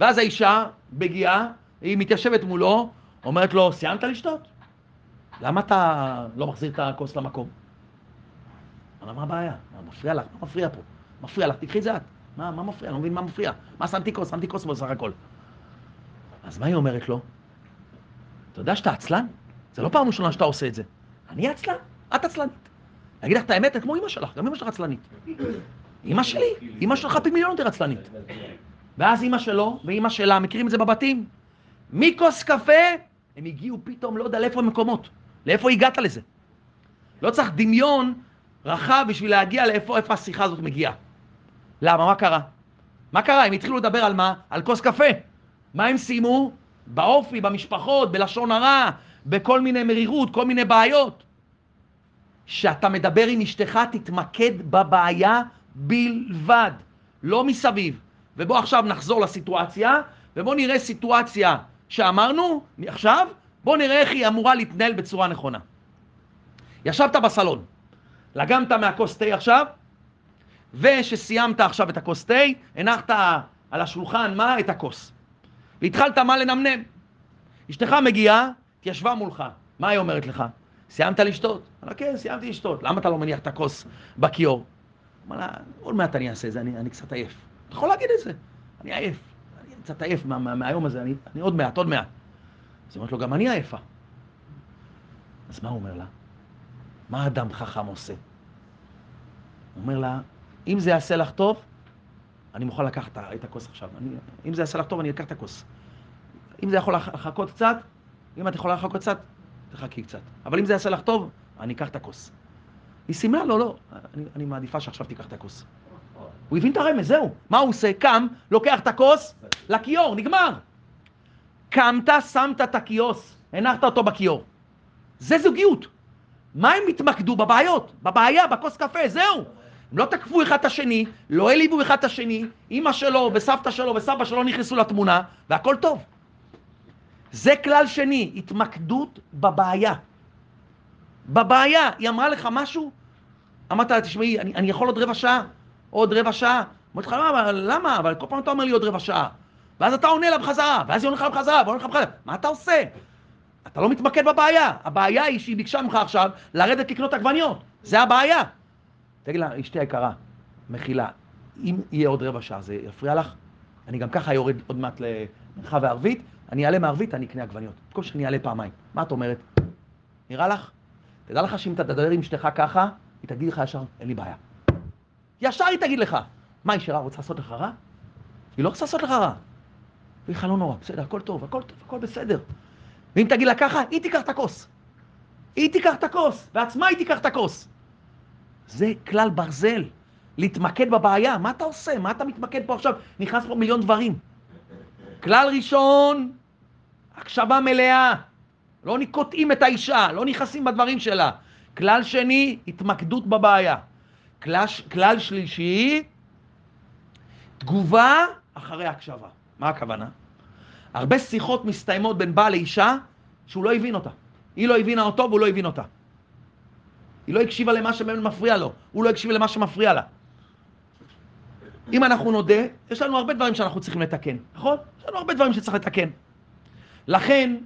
ואז האישה, בגיאה, היא מתיישבת מולו, אומרת לו, סיימת לשתות? למה אתה לא מחזיר את הכוס למקום? אמר, מה הבעיה? מה מפריע לך? מה מפריע פה? מפריע לך, תקחי את זה את. מה, מה מפריע? לא מבין מה מפריע. מה שמתי כוס? שמתי כוס בסך הכל. אז מה היא אומרת לו? אתה יודע שאתה עצלן? זה לא פעם ראשונה שאתה עושה את זה. אני עצלן? את עצלנית. אני אגיד לך את האמת, כמו אמא שלך, גם אמא שלך עצלנית. אמא שלי, אמא שלך פי מיליון יותר עצלנית. ואז אמא שלו ואמא שלה, מכירים את זה בבתים? מכוס קפה, הם הגיעו פתאום, לא יודע לאיפה המקומות. לאיפה הגעת לזה? לא צריך דמיון רחב בשביל להגיע לאיפה איפה השיחה הזאת מגיעה. למה? מה קרה? מה קרה? הם התחילו לדבר על מה? על כוס קפה. מה הם סיימו? באופי, במשפחות, בלשון הרע, בכל מיני מרירות, כל מיני בעיות. כשאתה מדבר עם אשתך, תתמקד בבעיה בלבד, לא מסביב. ובוא עכשיו נחזור לסיטואציה, ובוא נראה סיטואציה שאמרנו עכשיו, בוא נראה איך היא אמורה להתנהל בצורה נכונה. ישבת בסלון, לגמת מהכוס תה עכשיו, ושסיימת עכשיו את הכוס תה, הנחת על השולחן מה? את הכוס. והתחלת מה לנמנם. אשתך מגיעה, התיישבה מולך, מה היא אומרת לך? סיימת לשתות? אמרה, כן, סיימתי לשתות. למה אתה לא מניח את הכוס בכיור? אמר לה, עוד מעט אני אעשה את זה, אני, אני קצת עייף. אתה יכול להגיד את זה, אני עייף. קצת עייף מה, מה, מהיום הזה, אני, אני עוד מעט, עוד מעט. אז היא אומרת לו, גם אני עייפה. אז מה הוא אומר לה? מה אדם חכם עושה? הוא אומר לה, אם זה יעשה לך טוב, אני מוכן לקחת את הכוס עכשיו. אני, אם זה יעשה לך טוב, אני אקח את הכוס. אם זה יכול לחכות קצת, אם את יכולה לחכות קצת, תחכי קצת. אבל אם זה יעשה לך טוב, אני אקח את הכוס. היא סימלה לו, לא, אני, אני מעדיפה שעכשיו תיקח את הכוס. הוא הבין את הרמז, זהו. מה הוא עושה? קם, לוקח את הכוס לכיור, נגמר. קמת, שמת את הכיוס, הנחת אותו בכיור. זה זוגיות. מה הם התמקדו? בבעיות, בבעיה, בכוס קפה, זהו. הם לא תקפו אחד את השני, לא העליבו אחד את השני, אימא שלו וסבתא שלו וסבא שלו נכנסו לתמונה, והכל טוב. זה כלל שני, התמקדות בבעיה. בבעיה, היא אמרה לך משהו? אמרת לה, תשמעי, אני, אני יכול עוד רבע שעה? עוד רבע שעה? אמרתי לך, למה? למה? אבל כל פעם אתה אומר לי עוד רבע שעה. ואז אתה עונה לה בחזרה, ואז היא עונה לך בחזרה, ועונה לך בחזרה. מה אתה עושה? אתה לא מתמקד בבעיה. הבעיה היא שהיא ביקשה ממך עכשיו לרדת לקנות עגבניות. זה הבעיה. תגיד לה, אשתי היקרה, מחילה, אם יהיה עוד רבע שעה, זה יפריע לך? אני גם ככה יורד עוד מעט למרחב הערבית, אני אעלה מערבית, אני אקנה עגבניות. כל שאני אעלה פעמיים. מה את אומרת? נראה לך? תדע לך שאם אתה תדבר עם אשתך ככה, היא תגיד לך ישר, אין לי בעיה. ישר היא תגיד לך. מה, היא שאלה רוצה לעשות לך רע? היא לא רוצה לעשות לך רע. היא לך לא נורא, בסדר, הכל טוב, הכל טוב, הכל בסדר. ואם תגיד לה ככה, היא תיקח את הכוס. היא תיקח את הכוס, בעצמה היא תיקח את הכוס. זה כלל ברזל, להתמקד בבעיה. מה אתה עושה? מה אתה מתמקד פה עכשיו? נכנס פה מיליון דברים. כלל ראשון, הקשבה מלאה. לא קוטעים את האישה, לא נכנסים בדברים שלה. כלל שני, התמקדות בבעיה. כלל, כלל שלישי, תגובה אחרי הקשבה. מה הכוונה? הרבה שיחות מסתיימות בין בעל לאישה שהוא לא הבין אותה. היא לא הבינה אותו והוא לא הבין אותה. היא לא הקשיבה למה שמפריע לו, הוא לא הקשיב למה שמפריע לה. אם אנחנו נודה, יש לנו הרבה דברים שאנחנו צריכים לתקן, נכון? יש לנו הרבה דברים שצריך לתקן. לכן,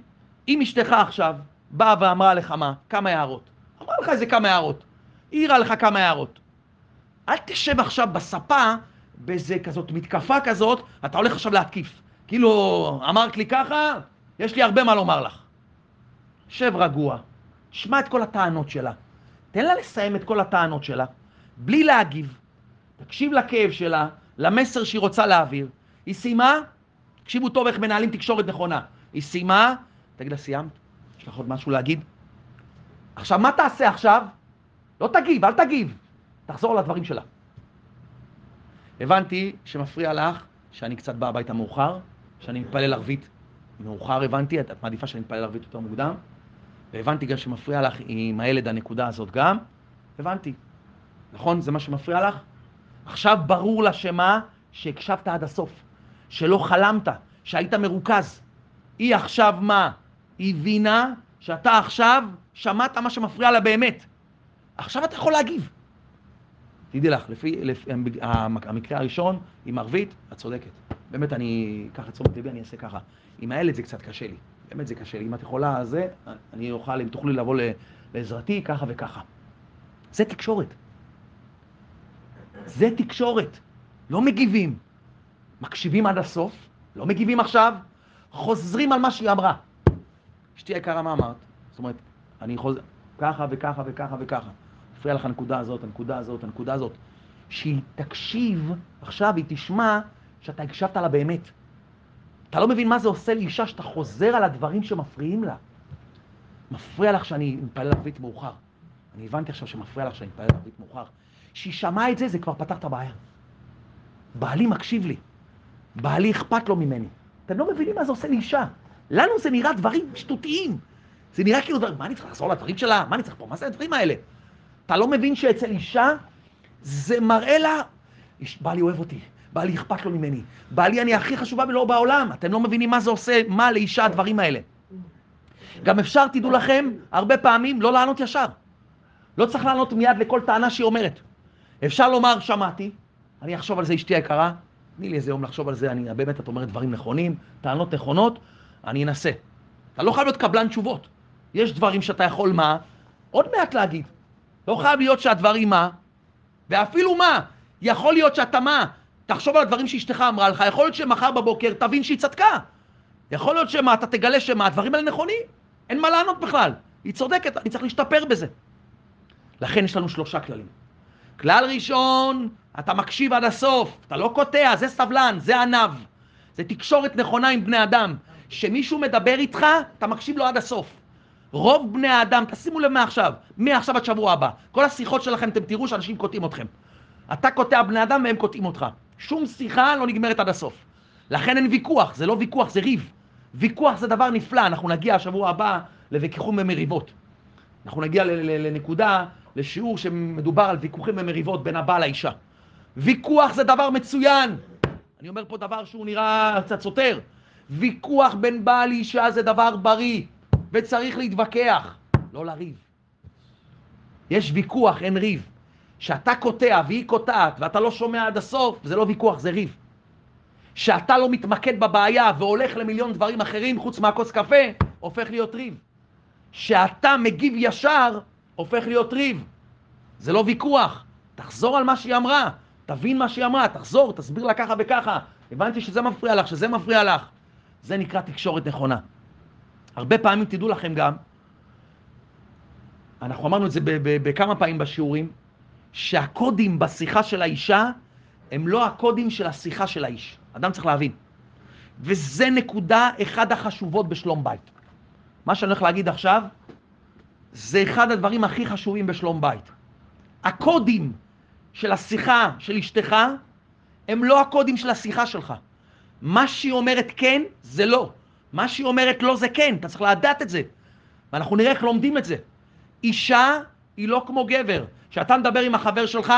אם אשתך עכשיו באה ואמרה לך מה, כמה הערות, אמרה לך איזה כמה הערות, העירה לך כמה הערות, אל תשב עכשיו בספה באיזה כזאת מתקפה כזאת, אתה הולך עכשיו להתקיף. כאילו, אמרת לי ככה, יש לי הרבה מה לומר לך. שב רגוע, שמע את כל הטענות שלה, תן לה לסיים את כל הטענות שלה, בלי להגיב. תקשיב לכאב שלה, למסר שהיא רוצה להעביר. היא סיימה? תקשיבו טוב איך מנהלים תקשורת נכונה. היא סיימה? תגיד לה, סיימת? יש לך עוד משהו להגיד? עכשיו, מה תעשה עכשיו? לא תגיב, אל תגיב. תחזור לדברים שלה. הבנתי שמפריע לך שאני קצת בא הביתה מאוחר, שאני מתפלל ערבית מאוחר, הבנתי, את, מעדיפה שאני מתפלל ערבית יותר מוקדם, והבנתי גם שמפריע לך עם הילד הנקודה הזאת גם, הבנתי. נכון? זה מה שמפריע לך? עכשיו ברור לה שמה? שהקשבת עד הסוף, שלא חלמת, שהיית מרוכז. היא עכשיו מה? היא הבינה שאתה עכשיו שמעת מה שמפריע לה באמת. עכשיו אתה יכול להגיב. תדעי לך, לפי, לפי המקרה הראשון עם ערבית, את צודקת. באמת, אני אקח את תשומת לבי, אני אעשה ככה. עם הילד זה קצת קשה לי. באמת זה קשה לי. אם את יכולה, זה, אני אוכל, אם תוכלי לבוא לעזרתי, ככה וככה. זה תקשורת. זה תקשורת. לא מגיבים. מקשיבים עד הסוף, לא מגיבים עכשיו, חוזרים על מה שהיא אמרה. אשתי היקרה, מה אמרת? זאת אומרת, אני חוזר, ככה וככה וככה וככה. מפריע לך הנקודה הזאת, הנקודה הזאת, הנקודה הזאת. שהיא תקשיב, עכשיו היא תשמע שאתה הקשבת לה באמת. אתה לא מבין מה זה עושה לאישה שאתה חוזר על הדברים שמפריעים לה. מפריע לך שאני מתפלל ערבית מאוחר. אני הבנתי עכשיו שמפריע לך שאני מתפלל ערבית מאוחר. כשהיא שמעה את זה, זה כבר פתר את הבעיה. בעלי מקשיב לי. בעלי אכפת לו ממני. אתם לא מבינים מה זה עושה לאישה. לנו זה נראה דברים שטותיים. זה נראה כאילו, מה אני צריך לחזור לדברים שלה? מה אני צריך פה? מה זה הדברים האלה? אתה לא מבין שאצל אישה זה מראה לה, בעלי אוהב אותי, בעלי אכפת לו ממני, בעלי אני הכי חשובה ולא בעולם. אתם לא מבינים מה זה עושה, מה לאישה הדברים האלה. גם אפשר, תדעו לכם, הרבה פעמים לא לענות ישר. לא צריך לענות מיד לכל טענה שהיא אומרת. אפשר לומר, שמעתי, אני אחשוב על זה, אשתי היקרה, תני לי איזה יום לחשוב על זה, אני, באמת את אומרת דברים נכונים, טענות נכונות, אני אנסה. אתה לא חייב להיות קבלן תשובות. יש דברים שאתה יכול מה? עוד מעט להגיד. לא חייב להיות שהדברים מה, ואפילו מה, יכול להיות שאתה מה, תחשוב על הדברים שאשתך אמרה לך, יכול להיות שמחר בבוקר תבין שהיא צדקה. יכול להיות שמה, אתה תגלה שמה, הדברים האלה נכונים, אין מה לענות בכלל. היא צודקת, אני צריך להשתפר בזה. לכן יש לנו שלושה כללים. כלל ראשון, אתה מקשיב עד הסוף, אתה לא קוטע, זה סבלן, זה ענב. זה תקשורת נכונה עם בני אדם. כשמישהו מדבר איתך, אתה מקשיב לו עד הסוף. רוב בני האדם, תשימו לב מעכשיו, מעכשיו עד שבוע הבא, כל השיחות שלכם אתם תראו שאנשים קוטעים אתכם. אתה קוטע בני אדם והם קוטעים אותך. שום שיחה לא נגמרת עד הסוף. לכן אין ויכוח, זה לא ויכוח, זה ריב. ויכוח זה דבר נפלא, אנחנו נגיע השבוע הבא לוויכוחים ומריבות. אנחנו נגיע לנקודה, לשיעור שמדובר על ויכוחים ומריבות בין הבעל לאישה. ויכוח זה דבר מצוין. אני אומר פה דבר שהוא נראה קצת סותר. ויכוח בין בעל לאישה זה דבר בריא. וצריך להתווכח, לא לריב. יש ויכוח, אין ריב. שאתה קוטע והיא קוטעת ואתה לא שומע עד הסוף, זה לא ויכוח, זה ריב. שאתה לא מתמקד בבעיה והולך למיליון דברים אחרים חוץ מהכוס קפה, הופך להיות ריב. שאתה מגיב ישר, הופך להיות ריב. זה לא ויכוח. תחזור על מה שהיא אמרה, תבין מה שהיא אמרה, תחזור, תסביר לה ככה וככה. הבנתי שזה מפריע לך, שזה מפריע לך. זה נקרא תקשורת נכונה. הרבה פעמים, תדעו לכם גם, אנחנו אמרנו את זה בכמה פעמים בשיעורים, שהקודים בשיחה של האישה הם לא הקודים של השיחה של האיש. אדם צריך להבין. וזה נקודה אחד החשובות בשלום בית. מה שאני הולך להגיד עכשיו, זה אחד הדברים הכי חשובים בשלום בית. הקודים של השיחה של אשתך הם לא הקודים של השיחה שלך. מה שהיא אומרת כן, זה לא. מה שהיא אומרת לא, זה כן. אתה צריך לדעת את זה. ואנחנו נראה איך לומדים את זה. אישה היא לא כמו גבר. כשאתה מדבר עם החבר שלך,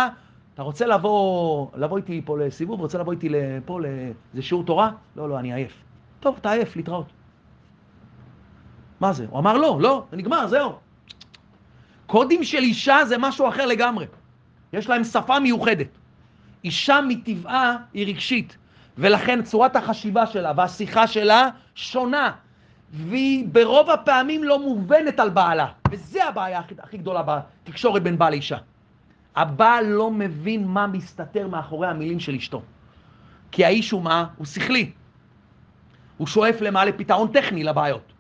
אתה רוצה לבוא, לבוא איתי פה לסיבוב, רוצה לבוא איתי לפה לאיזה שיעור תורה? לא, לא, אני עייף. טוב, אתה עייף, להתראות. מה זה? הוא אמר לא, לא, זה נגמר, זהו. קודים של אישה זה משהו אחר לגמרי. יש להם שפה מיוחדת. אישה מטבעה היא רגשית, ולכן צורת החשיבה שלה והשיחה שלה שונה, והיא ברוב הפעמים לא מובנת על בעלה, וזה הבעיה הכי, הכי גדולה בתקשורת בין בעל לאישה. הבעל לא מבין מה מסתתר מאחורי המילים של אשתו. כי האיש הוא מה? הוא שכלי. הוא שואף למה? לפתרון טכני לבעיות.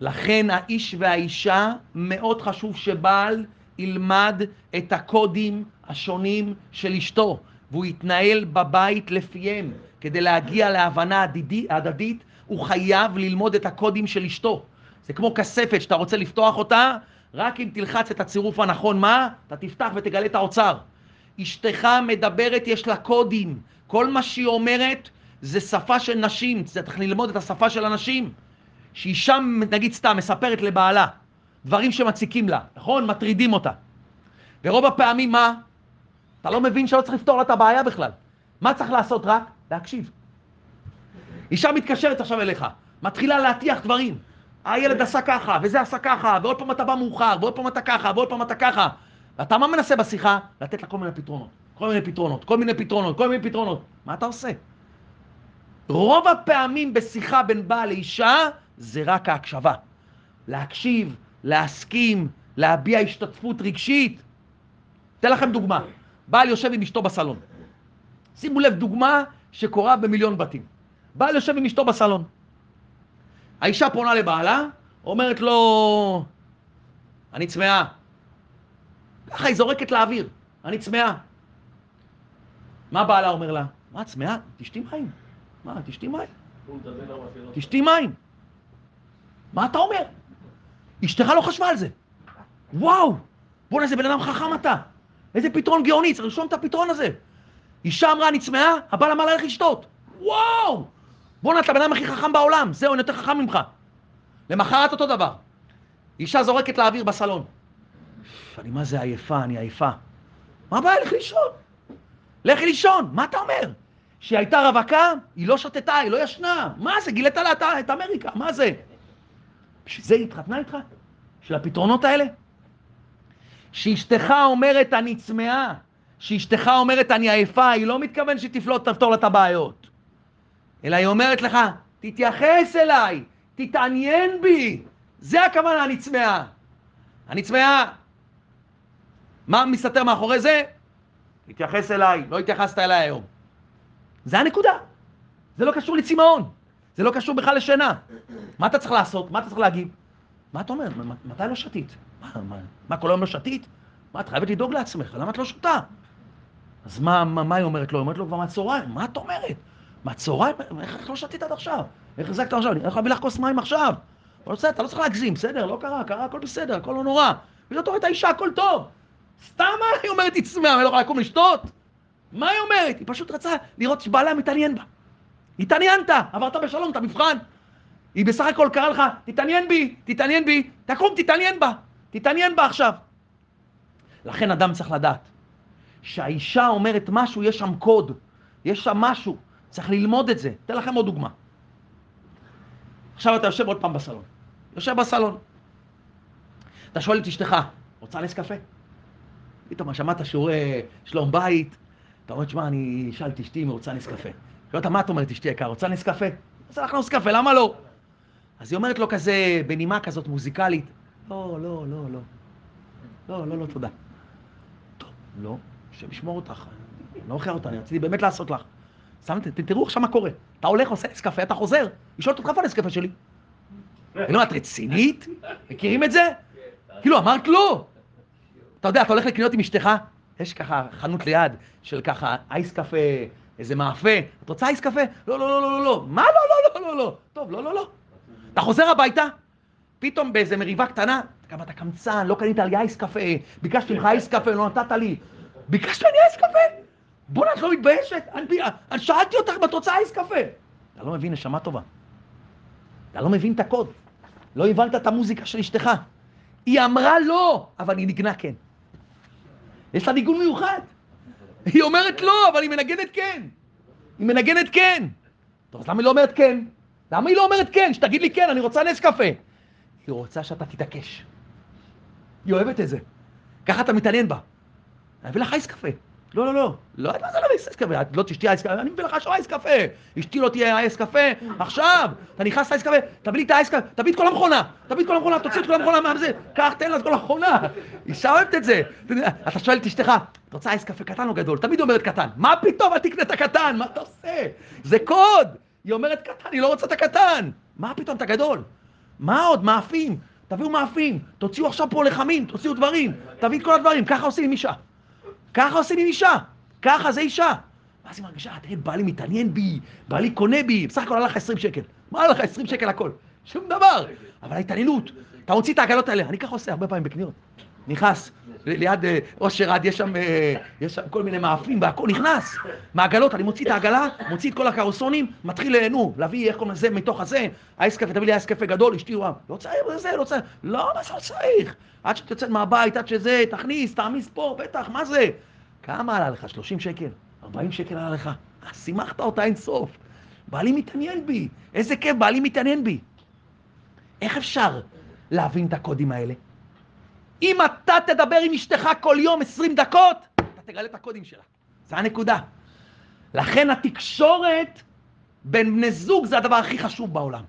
לכן האיש והאישה, מאוד חשוב שבעל ילמד את הקודים השונים של אשתו, והוא יתנהל בבית לפיהם. כדי להגיע להבנה הדדי, הדדית, הוא חייב ללמוד את הקודים של אשתו. זה כמו כספת שאתה רוצה לפתוח אותה, רק אם תלחץ את הצירוף הנכון, מה? אתה תפתח ותגלה את האוצר. אשתך מדברת, יש לה קודים. כל מה שהיא אומרת זה שפה של נשים, צריך ללמוד את השפה של הנשים. שאישה, נגיד סתם, מספרת לבעלה דברים שמציקים לה, נכון? מטרידים אותה. ורוב הפעמים מה? אתה לא מבין שלא צריך לפתור לה את הבעיה בכלל. מה צריך לעשות רק? להקשיב. אישה מתקשרת עכשיו אליך, מתחילה להטיח דברים. הילד עשה ככה, וזה עשה ככה, ועוד פעם אתה בא מאוחר, ועוד פעם אתה ככה, ועוד פעם אתה ככה. ואתה מה מנסה בשיחה? לתת לה כל מיני פתרונות. כל מיני פתרונות, כל מיני פתרונות, כל מיני פתרונות. מה אתה עושה? רוב הפעמים בשיחה בין בעל לאישה זה רק ההקשבה. להקשיב, להסכים, להביע השתתפות רגשית. אתן לכם דוגמה. בעל יושב עם אשתו בסלון. שימו לב, דוגמה שקורה במיליון בתים. בעל יושב עם אשתו בסלון. האישה פונה לבעלה, אומרת לו, אני צמאה. ככה היא זורקת לאוויר, אני צמאה. מה בעלה אומר לה? מה, צמאה? תשתי מים. מה, תשתי מים. תשתי מים. מה אתה אומר? אשתך לא חשבה על זה. וואו, בוא'נה, איזה בן אדם חכם אתה. איזה פתרון גאוני, צריך לרשום את הפתרון הזה. אישה אמרה, אני צמאה, הבעל אמר לה, לך לשתות. וואו! בואנה, אתה הבן אדם הכי חכם בעולם, זהו, אני יותר חכם ממך. למחרת אותו דבר. אישה זורקת לאוויר בסלון. אני מה זה עייפה, אני עייפה. מה הבעיה? לך לישון. לכי לישון, מה אתה אומר? שהיא הייתה רווקה, היא לא שתתה, היא לא ישנה. מה זה? גילית לה את אמריקה, מה זה? בשביל זה היא התחתנה איתך? של הפתרונות האלה? שאשתך אומרת אני צמאה, שאשתך אומרת אני עייפה, היא לא מתכוונת שתפלוט, תפתור לה את הבעיות. אלא היא אומרת לך, תתייחס אליי, תתעניין בי. זה הכוונה, אני צמאה. אני צמאה. מה מסתתר מאחורי זה? תתייחס אליי, לא התייחסת אליי היום. זה הנקודה. זה לא קשור לצמאון. זה לא קשור בכלל לשינה. מה אתה צריך לעשות? מה אתה צריך להגיב? מה אתה אומר? מתי לא שתית? מה, מה, מה כל היום לא שתית? מה, את חייבת לדאוג לעצמך, למה את לא שותה? אז מה, מה, מה היא אומרת לו? היא אומרת לו כבר מהצהריים, מה את אומרת? מהצהריים? איך לא שתית עד עכשיו? איך החזקת עכשיו? אני הולך להביא לך כוס מים עכשיו. אבל בסדר, אתה לא צריך להגזים, בסדר, לא קרה, קרה, הכל בסדר, הכל לא נורא. וזאת אומרת האישה, הכל טוב. סתם מה היא אומרת, היא צמאה, אני לא יכולה לקום לשתות? מה היא אומרת? היא פשוט רצה לראות שבעלה מתעניין בה. התעניינת, עברת בשלום את המבחן. היא בסך הכל קראה לך, תתעניין בי, תתעניין בי, תקום, תתעניין בה, תתעניין בה עכשיו. לכן אדם צריך לדעת שהאישה אומרת משהו, יש שם קוד, יש שם משהו, צריך ללמוד את זה. אתן לכם עוד דוגמה. עכשיו אתה יושב עוד פעם בסלון. יושב בסלון. אתה שואל את אשתך, רוצה נס קפה? פתאום שמעת שיעורי שלום בית, אתה אומר, תשמע, אני אשאל את אשתי אם היא רוצה נס קפה. שואל אותה, מה את אומרת, אשתי יקר, רוצה נס קפה? רוצה לך נס קפה, למה לא? אז היא אומרת לו כזה, בנימה כזאת מוזיקלית, לא, לא, לא, לא. לא, לא, לא, תודה. טוב, לא, השם ישמור אותך. לא אוכל אותה, אני רציתי באמת לעשות לך. שמתם, תראו עכשיו מה קורה. אתה הולך, עושה נס קפה, אתה חוזר, היא שואלת אותך איפה הנס קפה שלי? כאילו, את רצינית? מכירים את זה? כאילו, אמרת לא. אתה יודע, אתה הולך לקניות עם אשתך, יש ככה חנות ליד של ככה אייס קפה, איזה מאפה. את רוצה אייס קפה? לא, לא, לא, לא, לא, לא. מה לא, לא, לא, לא, לא? טוב, לא, לא, לא. אתה חוזר הביתה, פתאום באיזה מריבה קטנה, גם אתה קמצן, לא קנית לי אייס קפה, ביקשתי ממך אייס קפה, לא נתת לי. ביקשת ממני אייס קפה? בוא'נה, את לא מתביישת? אני, אני שאלתי אותך אם את רוצה אייס קפה. אתה לא מבין, נשמה טובה. אתה לא מבין את הקוד. לא הבנת את המוזיקה של אשתך. היא אמרה לא, אבל היא ניגנה כן. יש לה ניגון מיוחד. היא אומרת לא, אבל היא מנגנת כן. היא מנגנת כן. טוב, אז למה היא לא אומרת כן? למה היא לא אומרת כן? שתגיד לי כן, אני רוצה נס קפה. היא רוצה שאתה תתעקש. היא אוהבת את זה. ככה אתה מתעניין בה. אני אביא לך אייס קפה. לא, לא, לא. לא, מה זה לא אייס קפה? את לא תשתי אייס קפה, אני מביא לך עכשיו אייס קפה. אשתי לא תהיה אייס קפה, עכשיו. אתה נכנס לאייס קפה, תביא לי את האייס קפה, תביא את כל המכונה. תביא את כל המכונה, תוציא את כל המכונה מה זה. קח, תן לה את כל המכונה. אישה אוהבת את זה. אתה שואל את אשתך, אתה רוצה אייס קפה קטן או גדול? תמיד אומרת קטן. מה פתאום, אל תקנה את הקטן, מה אתה עושה? זה קוד. היא אומרת קטן, היא לא רוצה את הקטן. מה פתאום, את הגדול? מה עוד? מאפים. תביאו מאפים. תוציאו עכשיו פה לחמים, תוציאו דברים. תביא את כל הדברים. ככה עושים עם אישה. ככה עושים עם אישה, ככה זה אישה. ואז היא מרגישה, תראה, בעלי מתעניין בי, בעלי קונה בי, בסך הכל הלך 20 שקל. מה הלך 20 שקל הכל? שום דבר. אבל ההתעניינות, אתה מוציא את העגלות האלה, אני ככה עושה הרבה פעמים בקניות. נכנס, ליד אושר עד, יש שם, אה, יש שם כל מיני מאפים והכל נכנס. מעגלות, אני מוציא את העגלה, מוציא את כל הקרוסונים, מתחיל, אה, נו, להביא, איך קוראים לזה, מתוך הזה, אייס קפה, תביא לי אייס קפה גדול, אשתי, וואו, לא צריך זה, לא צריך, לא, מה זה צריך? עד שאת יוצאת מהבית, עד שזה, תכניס, תעמיס פה, בטח, מה זה? כמה עלה לך? 30 שקל? 40 שקל עלה לך? שימחת אותה אין סוף. בעלי מתעניין בי, איזה כיף, בעלי מתעניין בי. איך אפשר להבין את הקודים האלה? אם אתה תדבר עם אשתך כל יום 20 דקות, אתה תגלה את הקודים שלה. זה הנקודה. לכן התקשורת בין בני זוג זה הדבר הכי חשוב בעולם.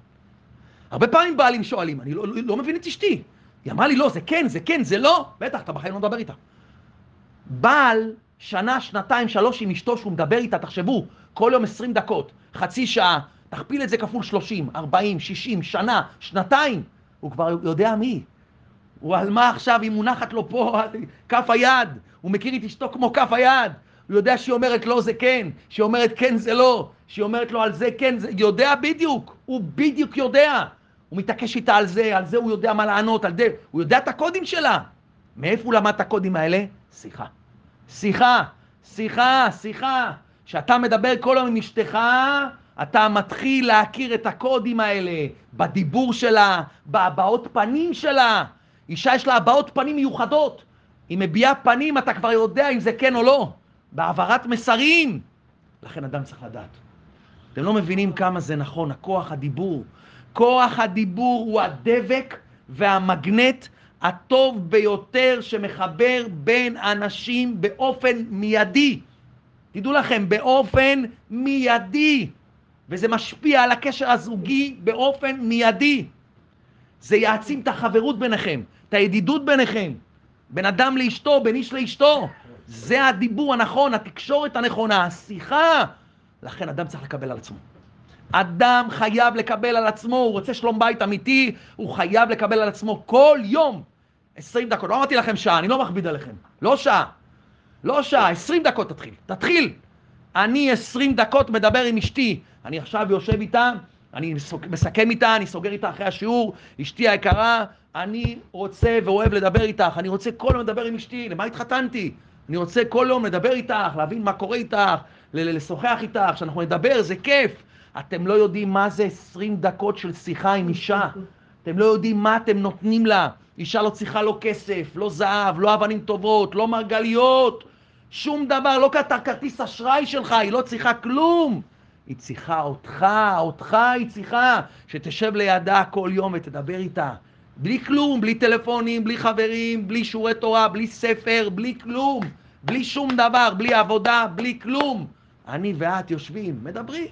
הרבה פעמים בעלים שואלים, אני לא, לא, לא מבין את אשתי. היא אמרה לי, לא, זה כן, זה כן, זה לא. בטח, אתה בחיים לא מדבר איתה. בעל, שנה, שנתיים, שלוש עם אשתו שהוא מדבר איתה, תחשבו, כל יום 20 דקות, חצי שעה, תכפיל את זה כפול 30, 40, 60, שנה, שנתיים, הוא כבר יודע מי. הוא על מה עכשיו, היא מונחת לו פה, [LAUGHS] כף היד, הוא מכיר את אשתו כמו כף היד, הוא יודע שהיא אומרת לא זה כן, שהיא אומרת כן זה לא, שהיא אומרת לו על זה כן, זה, יודע בדיוק, הוא בדיוק יודע. הוא מתעקש איתה על זה, על זה הוא יודע מה לענות, על זה, הוא יודע את הקודים שלה. מאיפה הוא למד את הקודים האלה? שיחה. שיחה, שיחה, שיחה. כשאתה מדבר כל היום עם אשתך, אתה מתחיל להכיר את הקודים האלה, בדיבור שלה, בהבעות פנים שלה. אישה יש לה הבעות פנים מיוחדות. היא מביעה פנים, אתה כבר יודע אם זה כן או לא. בהעברת מסרים. לכן אדם צריך לדעת. אתם לא מבינים כמה זה נכון, הכוח הדיבור. כוח הדיבור הוא הדבק והמגנט הטוב ביותר שמחבר בין אנשים באופן מיידי. תדעו לכם, באופן מיידי. וזה משפיע על הקשר הזוגי באופן מיידי. זה יעצים את החברות ביניכם, את הידידות ביניכם, בין אדם לאשתו, בין איש לאשתו. זה הדיבור הנכון, התקשורת הנכונה, השיחה. לכן אדם צריך לקבל על עצמו. אדם חייב לקבל על עצמו, הוא רוצה שלום בית אמיתי, הוא חייב לקבל על עצמו כל יום 20 דקות. לא אמרתי לכם שעה, אני לא מכביד עליכם. לא שעה. לא שעה, 20 דקות תתחיל. תתחיל. אני 20 דקות מדבר עם אשתי. אני עכשיו יושב איתה, אני מסכם איתה, אני סוגר איתה אחרי השיעור, אשתי היקרה, אני רוצה ואוהב לדבר איתך, אני רוצה כל יום לדבר עם אשתי, למה התחתנתי? אני רוצה כל יום לדבר איתך, להבין מה קורה איתך, לשוחח איתך, שאנחנו נדבר, זה כיף. אתם לא יודעים מה זה 20 דקות של שיחה עם אישה. אתם לא יודעים מה אתם נותנים לה. אישה לא צריכה לא כסף, לא זהב, לא אבנים טובות, לא מרגליות, שום דבר, לא כרטיס אשראי שלך, היא לא צריכה כלום. היא צריכה אותך, אותך היא צריכה, שתשב לידה כל יום ותדבר איתה. בלי כלום, בלי טלפונים, בלי חברים, בלי שיעורי תורה, בלי ספר, בלי כלום, בלי שום דבר, בלי עבודה, בלי כלום. אני ואת יושבים, מדברים,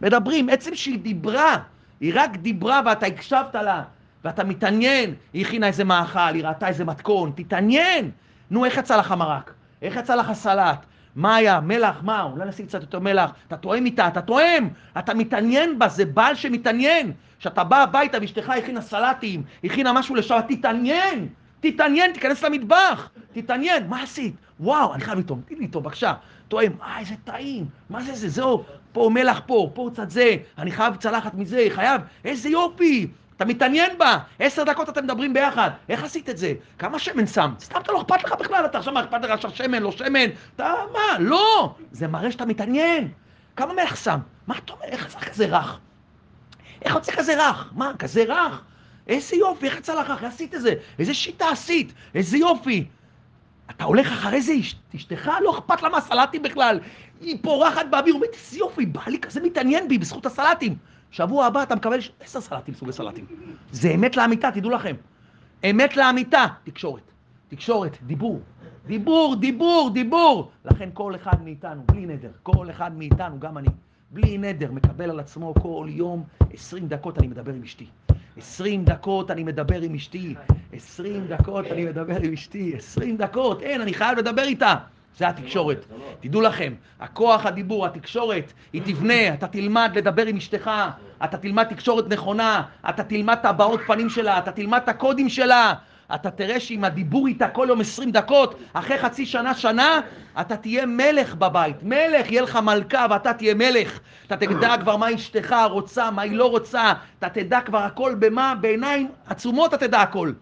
מדברים. עצם שהיא דיברה, היא רק דיברה ואתה הקשבת לה, ואתה מתעניין, היא הכינה איזה מאכל, היא ראתה איזה מתכון, תתעניין. נו, איך יצא לך המרק? איך יצא לך הסלט? מה היה? מלח? מה? אולי נשים קצת יותר מלח. אתה תואם איתה, אתה תואם. אתה מתעניין בה, זה בעל שמתעניין. כשאתה בא הביתה ואשתך הכינה סלטים, הכינה משהו לשבת, תתעניין. תתעניין, תיכנס למטבח, תתעניין, מה עשית? וואו, אני חייב לטעום, תני לי טוב, בבקשה. טועם, אה, איזה טעים, מה זה זה, זהו, פה מלח פה, פה קצת זה, אני חייב צלחת מזה, חייב, איזה יופי, אתה מתעניין בה, עשר דקות אתם מדברים ביחד, איך עשית את זה? כמה שמן שם? סתם אתה לא אכפת לך בכלל, אתה עכשיו מה אכפת לך עכשיו שמן, לא שמן, אתה מה? לא! זה מראה שאתה מתעניין. כמה מלח שם? מה אתה אומר? איך זה רך? איך יוצא כזה רך? מה, כזה רך? איזה יופי, איך יצא לך, איך עשית את זה? איזה שיטה עשית? איזה יופי. אתה הולך אחרי זה, אשתך לא אכפת לה מהסלטים בכלל. היא פורחת באוויר, אומרת, איזה יופי, בא לי כזה מתעניין בי בזכות הסלטים. שבוע הבא אתה מקבל עשר סלטים, סוגי סלטים. זה אמת לאמיתה, תדעו לכם. אמת לאמיתה, תקשורת. תקשורת, דיבור. דיבור, דיבור, דיבור. לכן כל אחד מאיתנו, בלי נדר, כל אחד מאיתנו, גם אני, בלי נדר, מקבל על עצמו כל יום 20 דקות אני מדבר עם אשתי. 20 דקות אני מדבר עם אשתי. 20 דקות אני מדבר עם אשתי. 20 דקות, אין, אני חייב לדבר איתה. זה התקשורת. תדעו לכם, הכוח הדיבור, התקשורת, היא תבנה, אתה תלמד לדבר עם אשתך, אתה תלמד תקשורת נכונה, אתה תלמד את הבעות פנים שלה, אתה תלמד את הקודים שלה, אתה תראה שאם הדיבור איתה כל יום 20 דקות, אחרי חצי שנה, שנה, אתה תהיה מלך בבית. מלך, יהיה לך מלכה ואתה תהיה מלך. אתה תדע כבר מה אשתך רוצה, מה היא לא רוצה, אתה תדע כבר הכל במה, בעיניים עצומות אתה תדע הכל.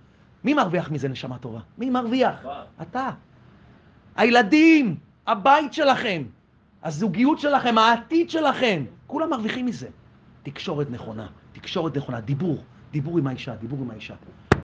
מי מרוויח מזה, נשמה טובה? מי מרוויח? אתה. הילדים, הבית שלכם, הזוגיות שלכם, העתיד שלכם, כולם מרוויחים מזה. תקשורת נכונה, תקשורת נכונה, דיבור, דיבור עם האישה, דיבור עם האישה.